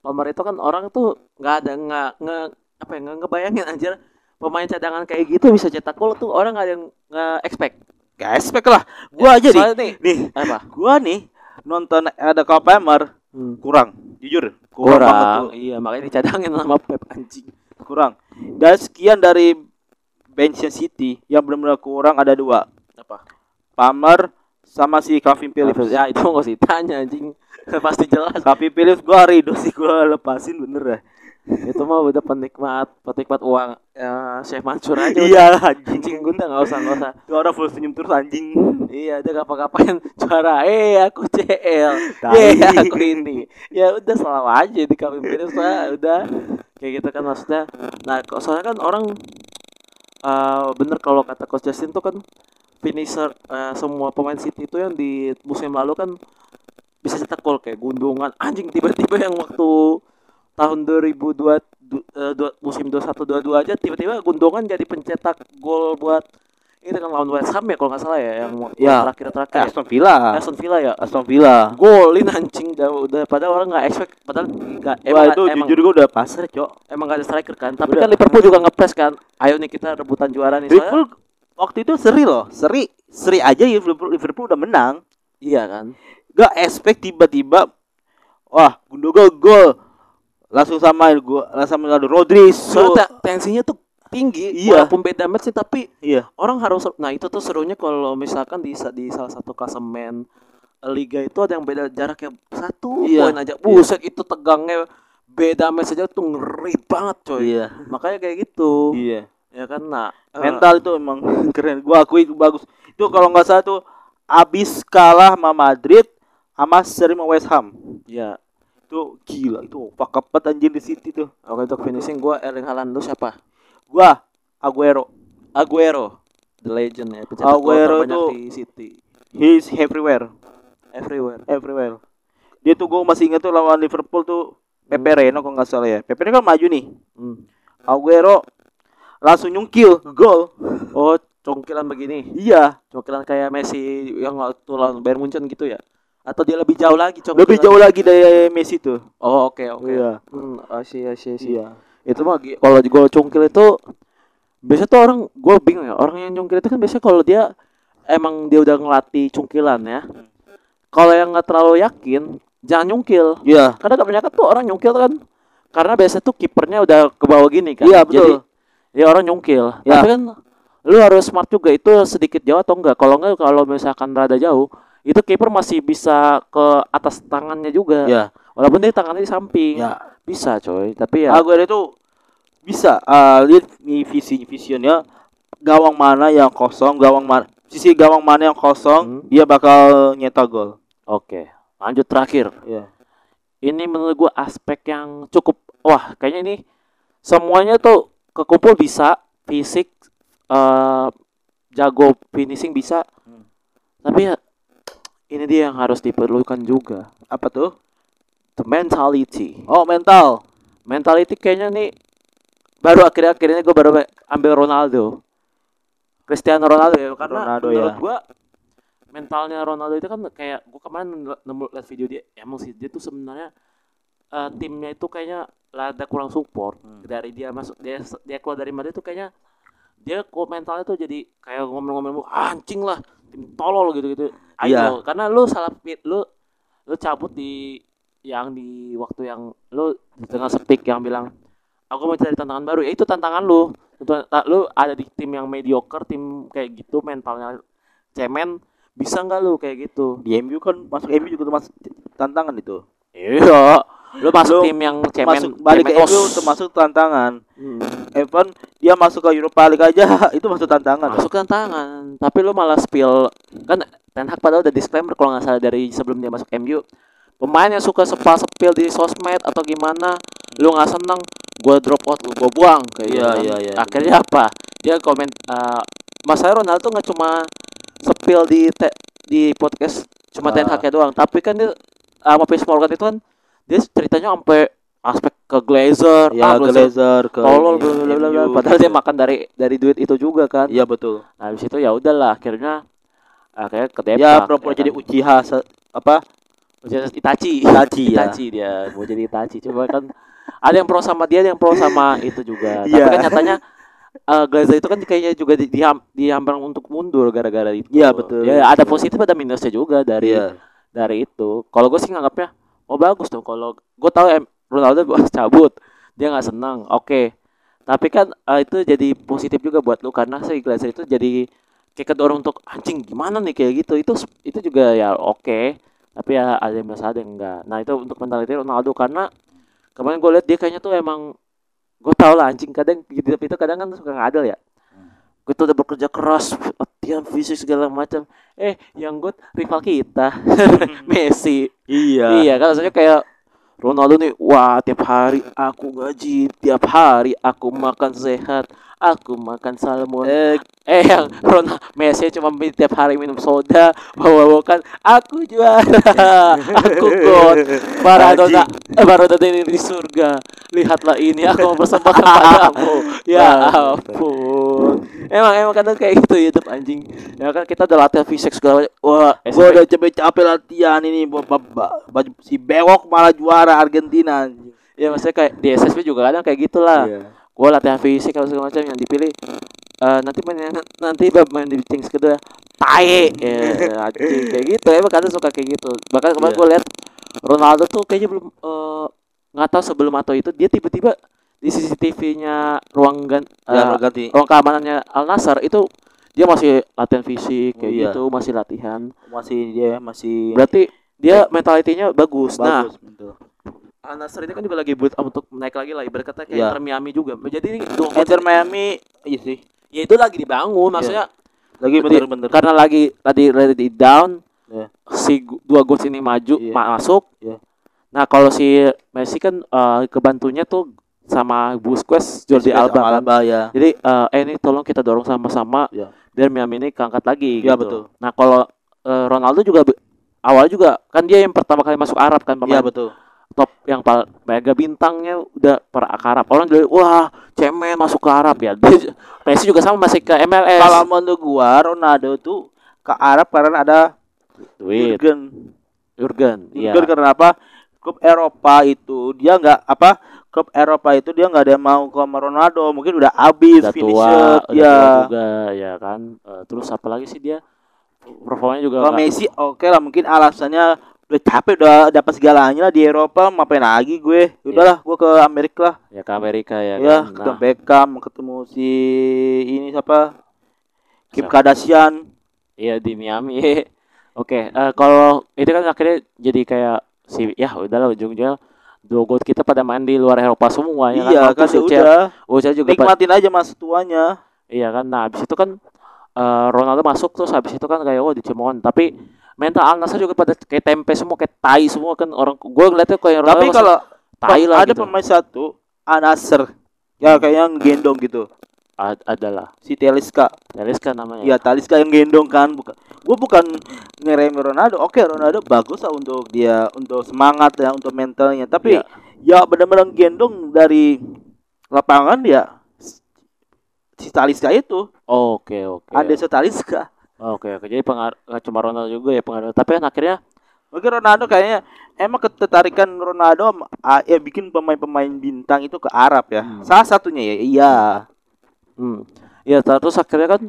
Pamer itu kan orang tuh nggak ada nggak nge apa ya nggak ngebayangin anjir pemain cadangan kayak gitu bisa cetak gol tuh orang nggak ada yang nggak expect. Gak expect lah. Gua aja nih. Nih Nih, apa? gua nih nonton ada Kopamer Hmm. kurang, jujur. Kurang, Kurang, iya makanya dicadangin sama Pep anjing. Kurang. Dan sekian dari benchnya City yang benar-benar kurang ada dua. Apa? Pamer sama si Calvin Phillips. Ya itu nggak usah ditanya anjing. [laughs] Pasti jelas. Calvin Phillips gua ridho sih gua lepasin bener ya. itu mah udah penikmat penikmat uang ya, Chef Mansur aja udah. Iya anjing. anjing gue nggak usah nggak usah Itu orang full senyum terus anjing. iya dia ngapa-ngapain juara eh aku CL eh [laughs] aku ini ya udah selalu aja di kami Philips lah udah kayak gitu kan maksudnya nah kok soalnya kan orang eh bener kalau kata Coach Justin tuh kan finisher eh, semua pemain City itu yang di musim lalu kan bisa cetak gol kayak gundungan anjing tiba-tiba yang waktu tahun 2002 du- eh, dua- musim 21 22 aja tiba-tiba gundungan jadi pencetak gol buat ini kan lawan West Ham ya kalau nggak salah ya yang Ya. terakhir terakhir Eh, Aston Villa. Aston Villa ya Aston Villa. golin anjing udah, udah padahal orang nggak expect padahal nggak Wah emang itu emang, jujur gua udah pasar, Cok. emang gak ada striker kan tapi Udah. kan Liverpool juga ngepres kan ayo nih kita rebutan juara nih soalnya Liverpool waktu itu seri loh, seri. Seri aja Liverpool, Liverpool udah menang. iya kan Gak expect tiba-tiba wah Gundogan gol. Langsung samain gua, langsung ada Rodri. So, te- tensinya tuh tinggi Iya. walaupun beda match sih tapi iya. orang harus nah itu tuh serunya kalau misalkan di di salah satu klasemen liga itu ada yang beda jaraknya satu Iya. poin aja buset itu tegangnya beda match aja tuh ngeri banget coy Iya. makanya kayak gitu Iya. ya kan nah eh, Mental itu emang [laughs] keren. Gua akui itu bagus. Itu kalau nggak salah tuh abis kalah sama Madrid sama seri sama West Ham. ya Itu gila itu pak kepet anjir di City tuh. oke untuk finishing gua Erling Haaland lu siapa Gua Aguero. Aguero the legend ya. Pencetak Aguero itu- di City. He's everywhere. Everywhere. Everywhere. Dia tuh gue masih inget tuh lawan Liverpool tuh Pepe Reina kalau nggak salah ya. Pepe Reina kan maju nih. Hmm. Aguero langsung nyungkil gol. Oh, congkilan begini. Iya, Congkilan kayak Messi yang waktu lawan Bayern Munchen gitu ya? Atau dia lebih jauh lagi congkilan? lebih jauh lagi dari Messi tuh. Oh, oke oke. Iya. Hmm, asyik asyik asyik. Iya. Itu mah kalau gol cungkil itu biasa tuh orang gue bingung ya orang yang cungkil itu kan biasanya kalau dia emang dia udah ngelatih cungkilan ya. Kalau yang nggak terlalu yakin jangan nyungkil. Iya. Karena kebanyakan tuh orang nyungkil kan karena biasa tuh kipernya udah ke bawah gini kan. Iya, Jadi betul. ya orang nyungkil. Iya. Tapi kan lu harus smart juga itu sedikit jauh atau enggak. Kalau enggak kalau misalkan rada jauh itu kiper masih bisa ke atas tangannya juga. Iya. Walaupun dia tangannya di samping. Ya. Bisa coy. Tapi ya Aguero itu bisa uh, lihat nih visi visionnya gawang mana yang kosong, gawang mana sisi gawang mana yang kosong, Hmm. dia bakal nyetak gol. Oke, lanjut terakhir. Iya. Ini menurut gua aspek yang cukup wah, kayaknya ini semuanya tuh kekumpul bisa, fisik eh jago finishing bisa. Hmm. Tapi ya ini dia yang harus diperlukan juga. Apa tuh? The mentality. Oh, mental. Mentality kayaknya nih baru akhir-akhir ini gue baru ambil Ronaldo. Cristiano Ronaldo ya karena Ronaldo, menurut ya. gua mentalnya Ronaldo itu kan kayak gua kemarin nemu lihat video dia emang sih dia tuh sebenarnya eh, timnya itu kayaknya rada kurang support Hmm. dari dia masuk dia dia keluar dari Madrid tuh kayaknya dia kok mentalnya tuh jadi kayak ngomong-ngomong "Ah, anjing lah tim tolol gitu gitu Iya. ayo karena lu salah pit lu lu cabut di yang di waktu yang lu di tengah speak yang bilang aku mau cari tantangan baru. Ya itu tantangan lu. Ta- lu ada di tim yang mediocre tim kayak gitu mentalnya cemen bisa nggak lu kayak gitu? Di MU kan masuk MU juga termasuk tantangan itu. iya lu masuk Lu tim yang cemen masuk balik ke cemen os. MU termasuk tantangan. Hmm. Evan dia masuk ke Europa League aja [laughs] itu masuk tantangan. masuk tantangan tapi lu malah spill kan Ten Hag padahal udah disclaimer kalau nggak salah dari sebelum dia masuk MU pemain yang suka sepal sepil di sosmed atau gimana lu nggak seneng gua drop out lu gua buang kayak Iya, gitu kan. iya, iya. akhirnya apa dia komen uh, masalah Ronaldo nggak cuma sepil di te- di podcast cuma Ah. Ten Hag doang tapi kan dia sama Piers Morgan itu kan dia ceritanya sampai aspek ke Glazer Ya, ah, Glazer ke tolol. MU, padahal dia makan dari dari duit itu juga kan Iya betul. Nah, habis itu ya udahlah akhirnya akhirnya ke Depak. Ya pura-pura jadi kan. Uchiha apa? Jadi Itachi. Itachi, ya. Itachi dia mau jadi Itachi. Coba kan ada yang pro sama dia, ada yang pro sama itu juga. Tapi Iya. kan nyatanya eh Glazer itu kan kayaknya juga di, diham, dihambar untuk mundur gara-gara itu. Iya, betul. Ya ada positif ada minusnya juga dari Iya. dari itu. Kalau gue sih nganggapnya oh bagus dong kalau gue tahu em, Ronaldo [laughs] cabut dia nggak senang. Oke. Tapi kan eh, itu jadi positif juga buat lu karena si Glazer itu jadi kayak kedorong untuk anjing gimana nih kayak gitu. Itu itu juga ya oke. Tapi ya ada yang biasa ada yang enggak. Nah, itu untuk mentality Ronaldo karena kemarin gue lihat dia kayaknya tuh emang gue tau lah anjing kadang gitu itu kadang kan suka ngadel ya tuh udah bekerja keras latihan fisik segala macam. Eh yang gue rival kita [laughs] Messi. Iya. iya kan maksudnya kayak Ronaldo nih wah tiap hari aku gaji tiap hari aku makan sehat aku makan salmon. Eh, eh yang Ronaldo Messi cuma tiap hari minum soda bawa kan aku juara. [laughs] Aku god Maradona eh, Maradona ini di surga. Lihatlah ini aku mempersembahkan [laughs] padamu. Ya ampun. Emang emang kadang kayak gitu YouTube anjing. Ya kan kita udah latihan fisik segala macam. Wah gua SMP udah capek-capek latihan ini ba- ba- ba- baju si bewok malah juara Argentina. ya maksudnya kayak di SSB juga kadang kayak gitulah. Iya. Gue latihan fisik atau segala macam yang dipilih eh, nanti main nanti bab main di Kings kedua tae ya anjing kayak gitu emang kadang suka kayak gitu bahkan kemarin Iya. gue lihat Ronaldo tuh kayaknya belum eh, nggak tahu sebelum atau itu dia tiba-tiba di CCTV-nya ruang gan Ya, lo ganti. ruang keamanannya Al Nassr itu dia masih latihan fisik kayak iya. gitu masih latihan Masih dia masih berarti dia mentalitinya bagus. nah bagus betul. Al ini kan juga lagi buat untuk naik lagi lah ibarat kata kayak Iya. Inter Miami juga jadi ini dua Inter Miami iya sih. ya itu lagi dibangun maksudnya Lagi Jadi, bener-bener. karena lagi tadi ready down Iya. si dua goals ini maju Iya. ma- masuk Iya. nah kalau si Messi kan eh, kebantunya tuh sama Busquets Jordi Busquets Alba kan. Alba ya. jadi eh eh, ini tolong kita dorong sama-sama Iya. biar Miami ini keangkat lagi Iya, gitu. betul. Nah, kalau eh, Ronaldo juga awal juga kan dia yang pertama kali masuk Arab kan pemain Iya betul. Top yang mega bintangnya udah per Arab. Orang jadi wah, cemen masuk ke Arab ya. Dia- Messi juga sama masih ke MLS. Kalau menurut gua Ronaldo tuh ke Arab karena ada duit Jurgen. Jurgen, iya. Jurgen karena apa? Klub Eropa itu dia nggak apa? Klub Eropa itu dia nggak ada yang mau ke Ronaldo, mungkin udah habis udah tua, udah ya. tua juga ya kan. Eh, terus apa lagi sih dia? Performanya juga Kalau Messi oke lah mungkin alasannya udah capek udah dapat segalanya lah di Eropa ngapain lagi gue? Udahlah gue ke Amerika lah. Ya ke Amerika ya, ya kan. ketemu Nah, Beckham ketemu si ini siapa? Kim Siapa? Kardashian. Iya di Miami. [laughs] Oke, eh, kalau itu kan akhirnya jadi kayak si ya udahlah ujung-ujungnya dua goat kita pada main di luar Eropa semua ya iya kan. kan ya udah. Uca juga nikmatin aja masa tuanya. Iya kan, nah habis itu kan eh, Ronaldo masuk terus habis itu kan kayak oh dicemoohin tapi mental Al Nassr juga pada kayak tempe semua kayak tai semua kan orang. Gue ngeliatnya kayak Ronaldo tapi kalau tai lah ada gitu. pemain satu Anasir. Ya kayak yang gendong gitu. A- adalah. Si Teliska. Talisca namanya. ya Taliska yang gendong kan. Bukan gue bukan ngeremehin Ronaldo. Oke Ronaldo bagus lah untuk dia untuk semangat ya untuk mentalnya. Tapi Iya. ya benar-benar gendong dari lapangan ya si Taliska itu. Oke oke. ada si Taliska Oke oke. Jadi pengaruh cuma Ronaldo juga ya pengaruh. Tapi kan akhirnya mungkin Ronaldo kayaknya emang ketertarikan Ronaldo ah, ya bikin pemain-pemain bintang itu ke Arab ya Hmm. salah satunya ya iya hmm, ya terus akhirnya kan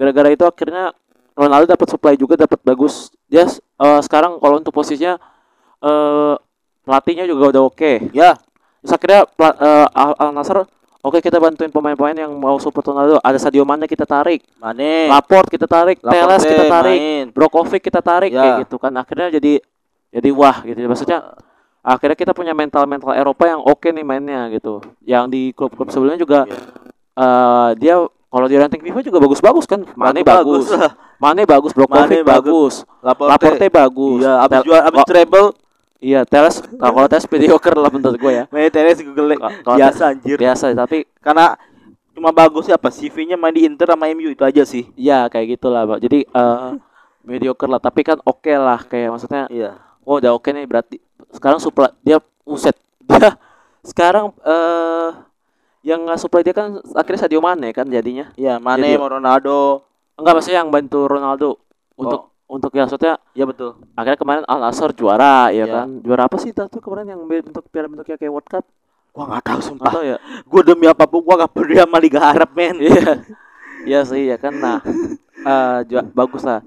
gara-gara itu akhirnya Ronaldo dapat supply juga dapat bagus. Dia eh, sekarang kalau untuk posisinya eh pelatihnya juga udah oke. ya Terus akhirnya eh, Al, Nassr oke kita bantuin pemain-pemain yang mau support Ronaldo. Ada Sadio Mane kita tarik, Mane Laport kita tarik, Teles kita tarik, main. Brokovic kita tarik Ya. kayak gitu kan. Akhirnya jadi jadi wah gitu. Maksudnya akhirnya kita punya mental-mental Eropa yang oke nih mainnya gitu. Yang di klub-klub sebelumnya juga Iya. eh dia kalau di ranking FIFA juga bagus-bagus kan. Mane bagus. Mane bagus, Brokovic bagus. bagus. Laporte, Laporte bagus. Iya, abis abis treble, Iya, Teles kalau Teles mediocre lah menurut gue ya. main tenis Google biasa anjir. Biasa tapi Karena cuma bagus ya apa CV-nya main di Inter sama MU itu aja sih. ya kayak gitulah, Pak. Jadi eh mediocre lah, tapi kan oke lah kayak maksudnya Iya. oh udah oke nih berarti sekarang supply dia uset dia sekarang eh yang nggak supply dia kan akhirnya Sadio Mane kan jadinya Iya, Mane Jadi- Ronaldo. enggak maksudnya yang bantu Ronaldo untuk untuk ya maksudnya Iya betul. akhirnya kemarin Al Nassr juara ya Iya. kan juara apa sih tuh kemarin yang bentuk piala bentuknya kayak World Cup Gua nggak tahu sumpah. tahu ya Gua demi apa pun gua gak peduli sama Liga Arab, men. Iya. Iya sih ya kan. Nah, [laughs] eh ju- bagus lah.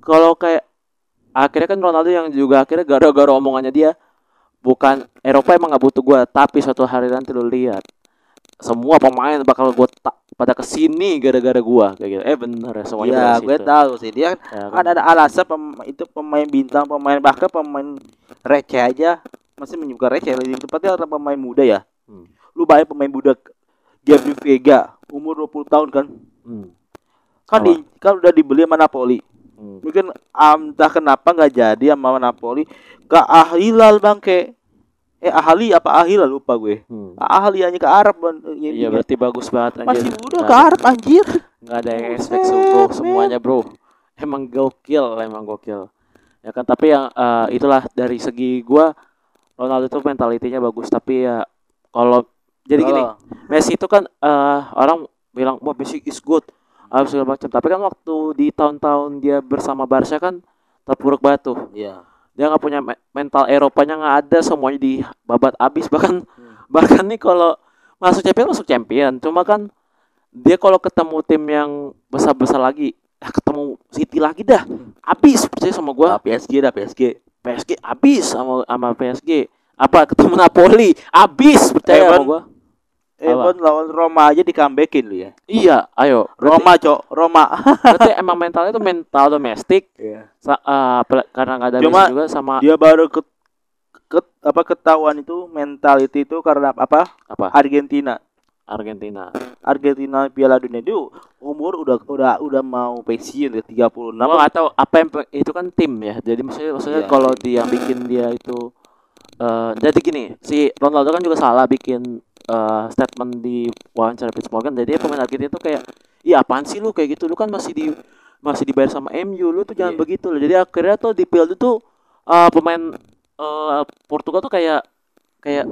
Kalau kayak akhirnya kan Ronaldo yang juga akhirnya gara-gara omongannya dia bukan Eropa emang nggak butuh gua, tapi suatu hari nanti lu lihat semua pemain bakal gua tak pada ke sini gara-gara gua kayak gitu. Eh bener ya semuanya Iya, benar gue tahu sih dia Ya kan? kan ada alasan pem- itu pemain bintang, pemain bahkan pemain receh aja masih menyuka receh lebih tepatnya adalah pemain muda ya. Hmm. Lu bayar pemain muda Gabriel Vega umur 20 tahun kan. Hmm. Kan Apa? di, kan udah dibeli sama Napoli. Hmm. Mungkin um, entah kenapa nggak jadi sama Napoli ke Ahilal bangke. Eh Ahli apa Ahilal lupa gue. Hmm. Ahli hanya ke Arab ban- Iya berarti bagus banget masih anjir. muda Nggak ke Arab anjir. nggak ada yang expect bro semuanya bro emang gokil emang gokil ya kan tapi yang eh, itulah dari segi gua Ronaldo itu mentalitinya bagus tapi ya kalau jadi gini Oh, Messi itu kan eh, orang bilang wah Messi is good apa segala macam tapi kan waktu di tahun-tahun dia bersama Barca kan terpuruk tuh Iya. Dia nggak punya me- mental Eropanya nggak ada semuanya di babat abis [laughs] bahkan Hmm. bahkan nih kalau masuk champion masuk champion cuma kan dia kalau ketemu tim yang besar besar lagi ah, ketemu City lagi dah abis percaya sama Ah, gua PSG dah PSG. PSG abis sama sama PSG apa ketemu Napoli abis percaya sama Evan. Evan lawan Roma aja di comebackin lu ya. iya ayo berarti, Roma, Cok. Roma. [laughs] berarti emang mentalnya itu mental domestik Iya. sa- eh, pel- karena nggak ada Cuma juga sama Dia baru ke, ke- apa ketahuan itu mentality itu karena apa? apa Argentina. Argentina Argentina Piala Dunia itu umur udah udah udah mau pensiun ya 36. Gua nggak tahu apa yang itu kan tim ya. Jadi maksudnya maksudnya Iya. kalau dia bikin dia itu eh jadi gini, si Ronaldo kan juga salah bikin eh, statement di wawancara Piers Morgan jadi pemain Argentina tuh kayak iya apaan sih lu? Kayak gitu. Lu kan masih di masih dibayar sama MU lu tuh jangan Iya. begitu loh. Jadi akhirnya tuh di field tuh eh, pemain eh, Portugal tuh kayak kayak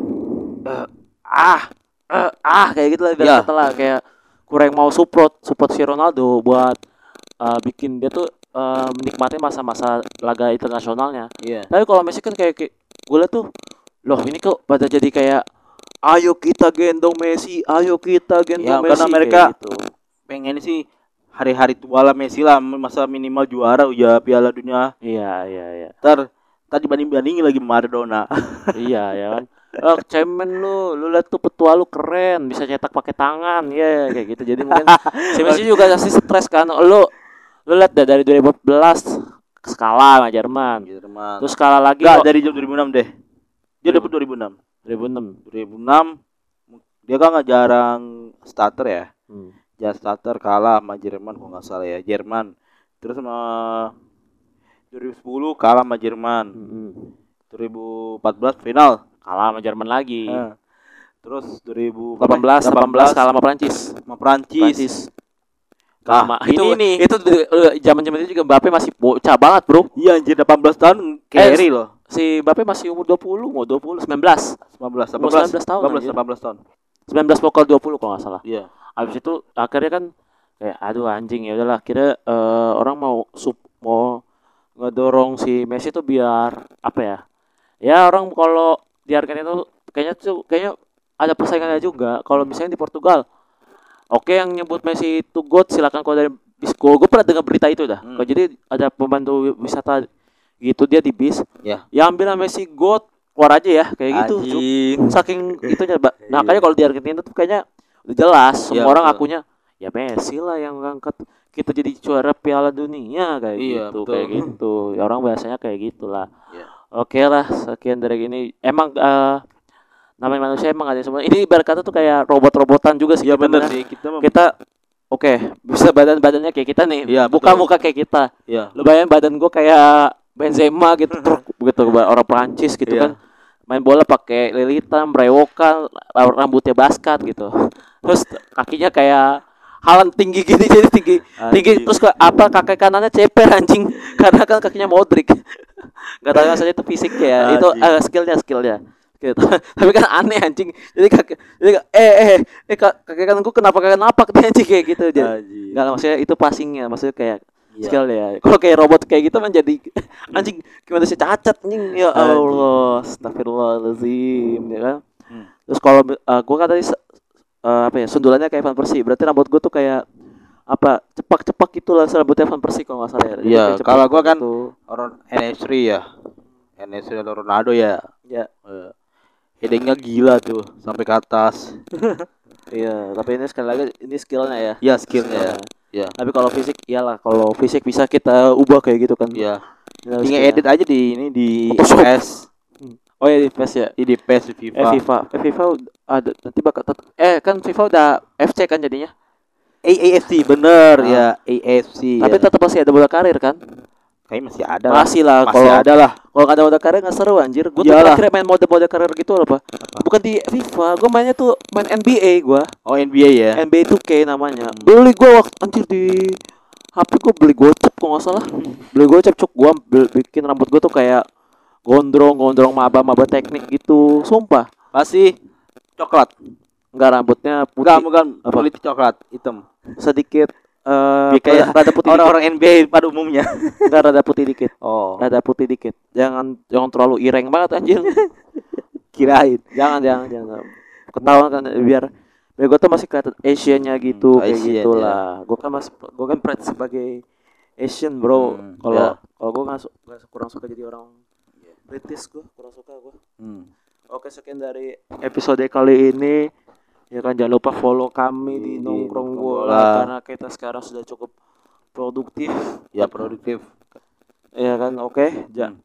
eh, ah eh, ah kayak gitu lah ibarat kata lah kayak kurang mau support support si Ronaldo buat eh, bikin dia tuh eh, menikmati masa-masa laga internasionalnya. Iya. tapi kalau Messi kan kayak, kayak gue liat tuh loh ini kok pada jadi kayak ayo kita gendong Messi ayo kita gendong Ya, Messi karena mereka- gitu. Pengen sih hari-hari tua lah Messi lah masa minimal juara ya Piala Dunia. iya iya iya Ntar tadi banding-bandingin lagi Maradona. [laughs] iya ya kan [laughs] Oh, cemen lu, lu liat tuh petua lu keren, bisa cetak pakai tangan, ya kayak gitu. Jadi mungkin si [laughs] Messi juga pasti stres kan. Lu lu liat dah dari 2014 skala sama Jerman. Jerman. Terus skala lagi Enggak dari jam 2006 deh. Dia dapat 2006. 2006. 2006 dia kan nggak jarang starter ya. Hmm. Jarang starter kalah sama Jerman kalau nggak salah ya. Jerman. Terus sama 2010 kalah sama Jerman. Hmm. 2014 final. Kalah sama Jerman lagi. Eh. Terus 2018 18 18 kalah sama Prancis. sama Prancis. Prancis. Nah, Sama ini itu nih. itu zaman-zaman itu juga Mbappe masih bocah banget, Bro. Iya anjir 18 tahun carry loh. Si Mbappe masih umur 20, mau 20, 19. 19 Umur 19 tahun, 18 anjir. 18 tahun. 19 pokok 20 kalau nggak salah. Iya. Habis itu akhirnya kan kayak aduh anjing ya udahlah akhirnya eh, orang mau sub mau ngedorong si Messi tuh biar apa ya? Ya orang kalau di Argentina tuh kayaknya tuh kayaknya ada persaingannya juga. Kalau misalnya di Portugal Oke yang nyebut Messi itu God silakan kalau dari bis gue gue pernah dengar berita itu dah. Hmm. Kalau jadi ada pembantu wisata gitu dia di bis. Ya. Yang bilang Messi God keluar aja ya kayak gitu. Anjing. Saking itunya, Mbak. [laughs] Nah, Iya. makanya kalau di Argentina tuh kayaknya udah jelas semua Iya, orang betul. akunya ya Messi lah yang ngangkat kita jadi juara Piala Dunia kayak Iya, gitu, betul. kayak gitu. Ya orang biasanya kayak gitulah. Iya. Oke lah, sekian dari ini. Emang eh, namanya manusia emang ada semua. Ini ibarat kata tuh kayak robot-robotan juga sih. Kita bener sih kita Kita oke, bisa badan-badannya kayak kita nih. Iya, betul. Muka-muka kayak kita. Iya. Lu bayangin badan gua kayak Benzema gitu, [laughs] truk begitu orang Prancis gitu Iya. kan. Main bola pakai lilitan, brewokan, rambutnya basket gitu. [laughs] Terus kakinya kayak Halan tinggi gini [laughs] jadi tinggi tinggi Anjing. terus ke apa kaki kanannya ceper anjing karena kan kakinya Modric nggak tahu saja itu fisik ya itu Anjing. eh, skillnya skillnya gitu. [laughs] tapi kan aneh anjing jadi kaki jadi eh eh eh ka- kaki kananku kenapa kagak napak dia anjing kayak gitu jadi Anjing. nggak maksudnya itu passingnya maksudnya kayak Iya. skill ya kalau kayak robot kayak gitu menjadi [laughs] anjing gimana sih cacat anjing ya. Allah astagfirullahaladzim ya kan Hmm. terus kalau uh, gua kan tadi eh, apa ya sundulannya kayak Van Persie berarti rambut gua tuh kayak apa cepak-cepak gitu lah rambutnya Van Persie kalau nggak salah ya Jadi Iya, kalau gua kan- gitu. Orang NS3 ya. NS3 atau Ronaldo ya. ya Eh, Headingnya gila tuh sampai ke atas. [laughs] iya tapi ini sekali lagi ini skillnya ya Iya skillnya. Ya. Iya. tapi kalau fisik iyalah kalau fisik bisa kita ubah kayak gitu kan Iya. Ya, Tinggal edit aja di ini di. PES. oh ya di PES ya Di PES di eh FIFA. FIFA eh FIFA ada nanti bakal eh kan FIFA udah FC kan jadinya AAFC bener Ah. ya AFC. tapi ya. tetap masih ada bola karir kan Kayaknya masih ada. masih lah Masih kalau ada lah. kalau nggak ada mode karir nggak seru anjir. Gue tuh terakhir main mode mode karir gitu apa? Bukan di FIFA gue mainnya tuh main NBA gue Oh NBA ya. NBA 2K namanya. Beli gue waktu anjir di HP gue beli gocap kok nggak salah. Beli gocap cuk. Gue bikin rambut gue tuh kayak gondrong gondrong maba maba teknik gitu. Sumpah. Pasti coklat. nggak rambutnya putih. Bukan. Bukan kulit coklat hitam. sedikit eh Ya, kayak rada putih Orang-orang NBA pada umumnya. [laughs] nggak rada putih dikit Oh. rada putih dikit jangan jangan terlalu ireng banget anjir [laughs] Kirain. jangan jangan jangan ketahuan kan biar biar gue tuh masih kelihatan Asiannya gitu Hmm, kayak Asian, gitulah gue kan masih gue kan pride sebagai Asian bro Hmm, kalau ya. kalau gue nggak su- nggak su- kurang suka jadi orang British gue kurang suka gue Hmm. oke sekian dari episode kali ini ya kan jangan lupa follow kami di, Di- nongkrong bola Bola. karena kita sekarang sudah cukup produktif Ya produktif. ya kan oke ja- Hmm.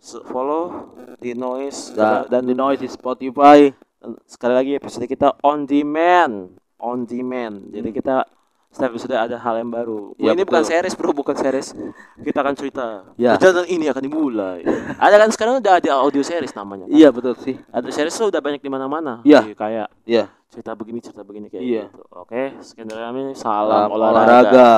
Se- follow di noise Da- dan di noise di Spotify. Sekali lagi episode kita on demand on demand jadi Hmm. kita setiap episode ada hal yang baru. Iya, ini bukan betul. series bro, bukan series. Kita akan cerita. Ya. Perjalanan ini akan dimulai. [laughs] ada kan sekarang udah ada audio series namanya. kan? Iya betul sih. Ada series tuh udah banyak di mana-mana. Iya. Kayak Iya. cerita begini, cerita begini kayak Iya. gitu. Oke, sekian dari kami. Salam Salam, olahraga. olahraga.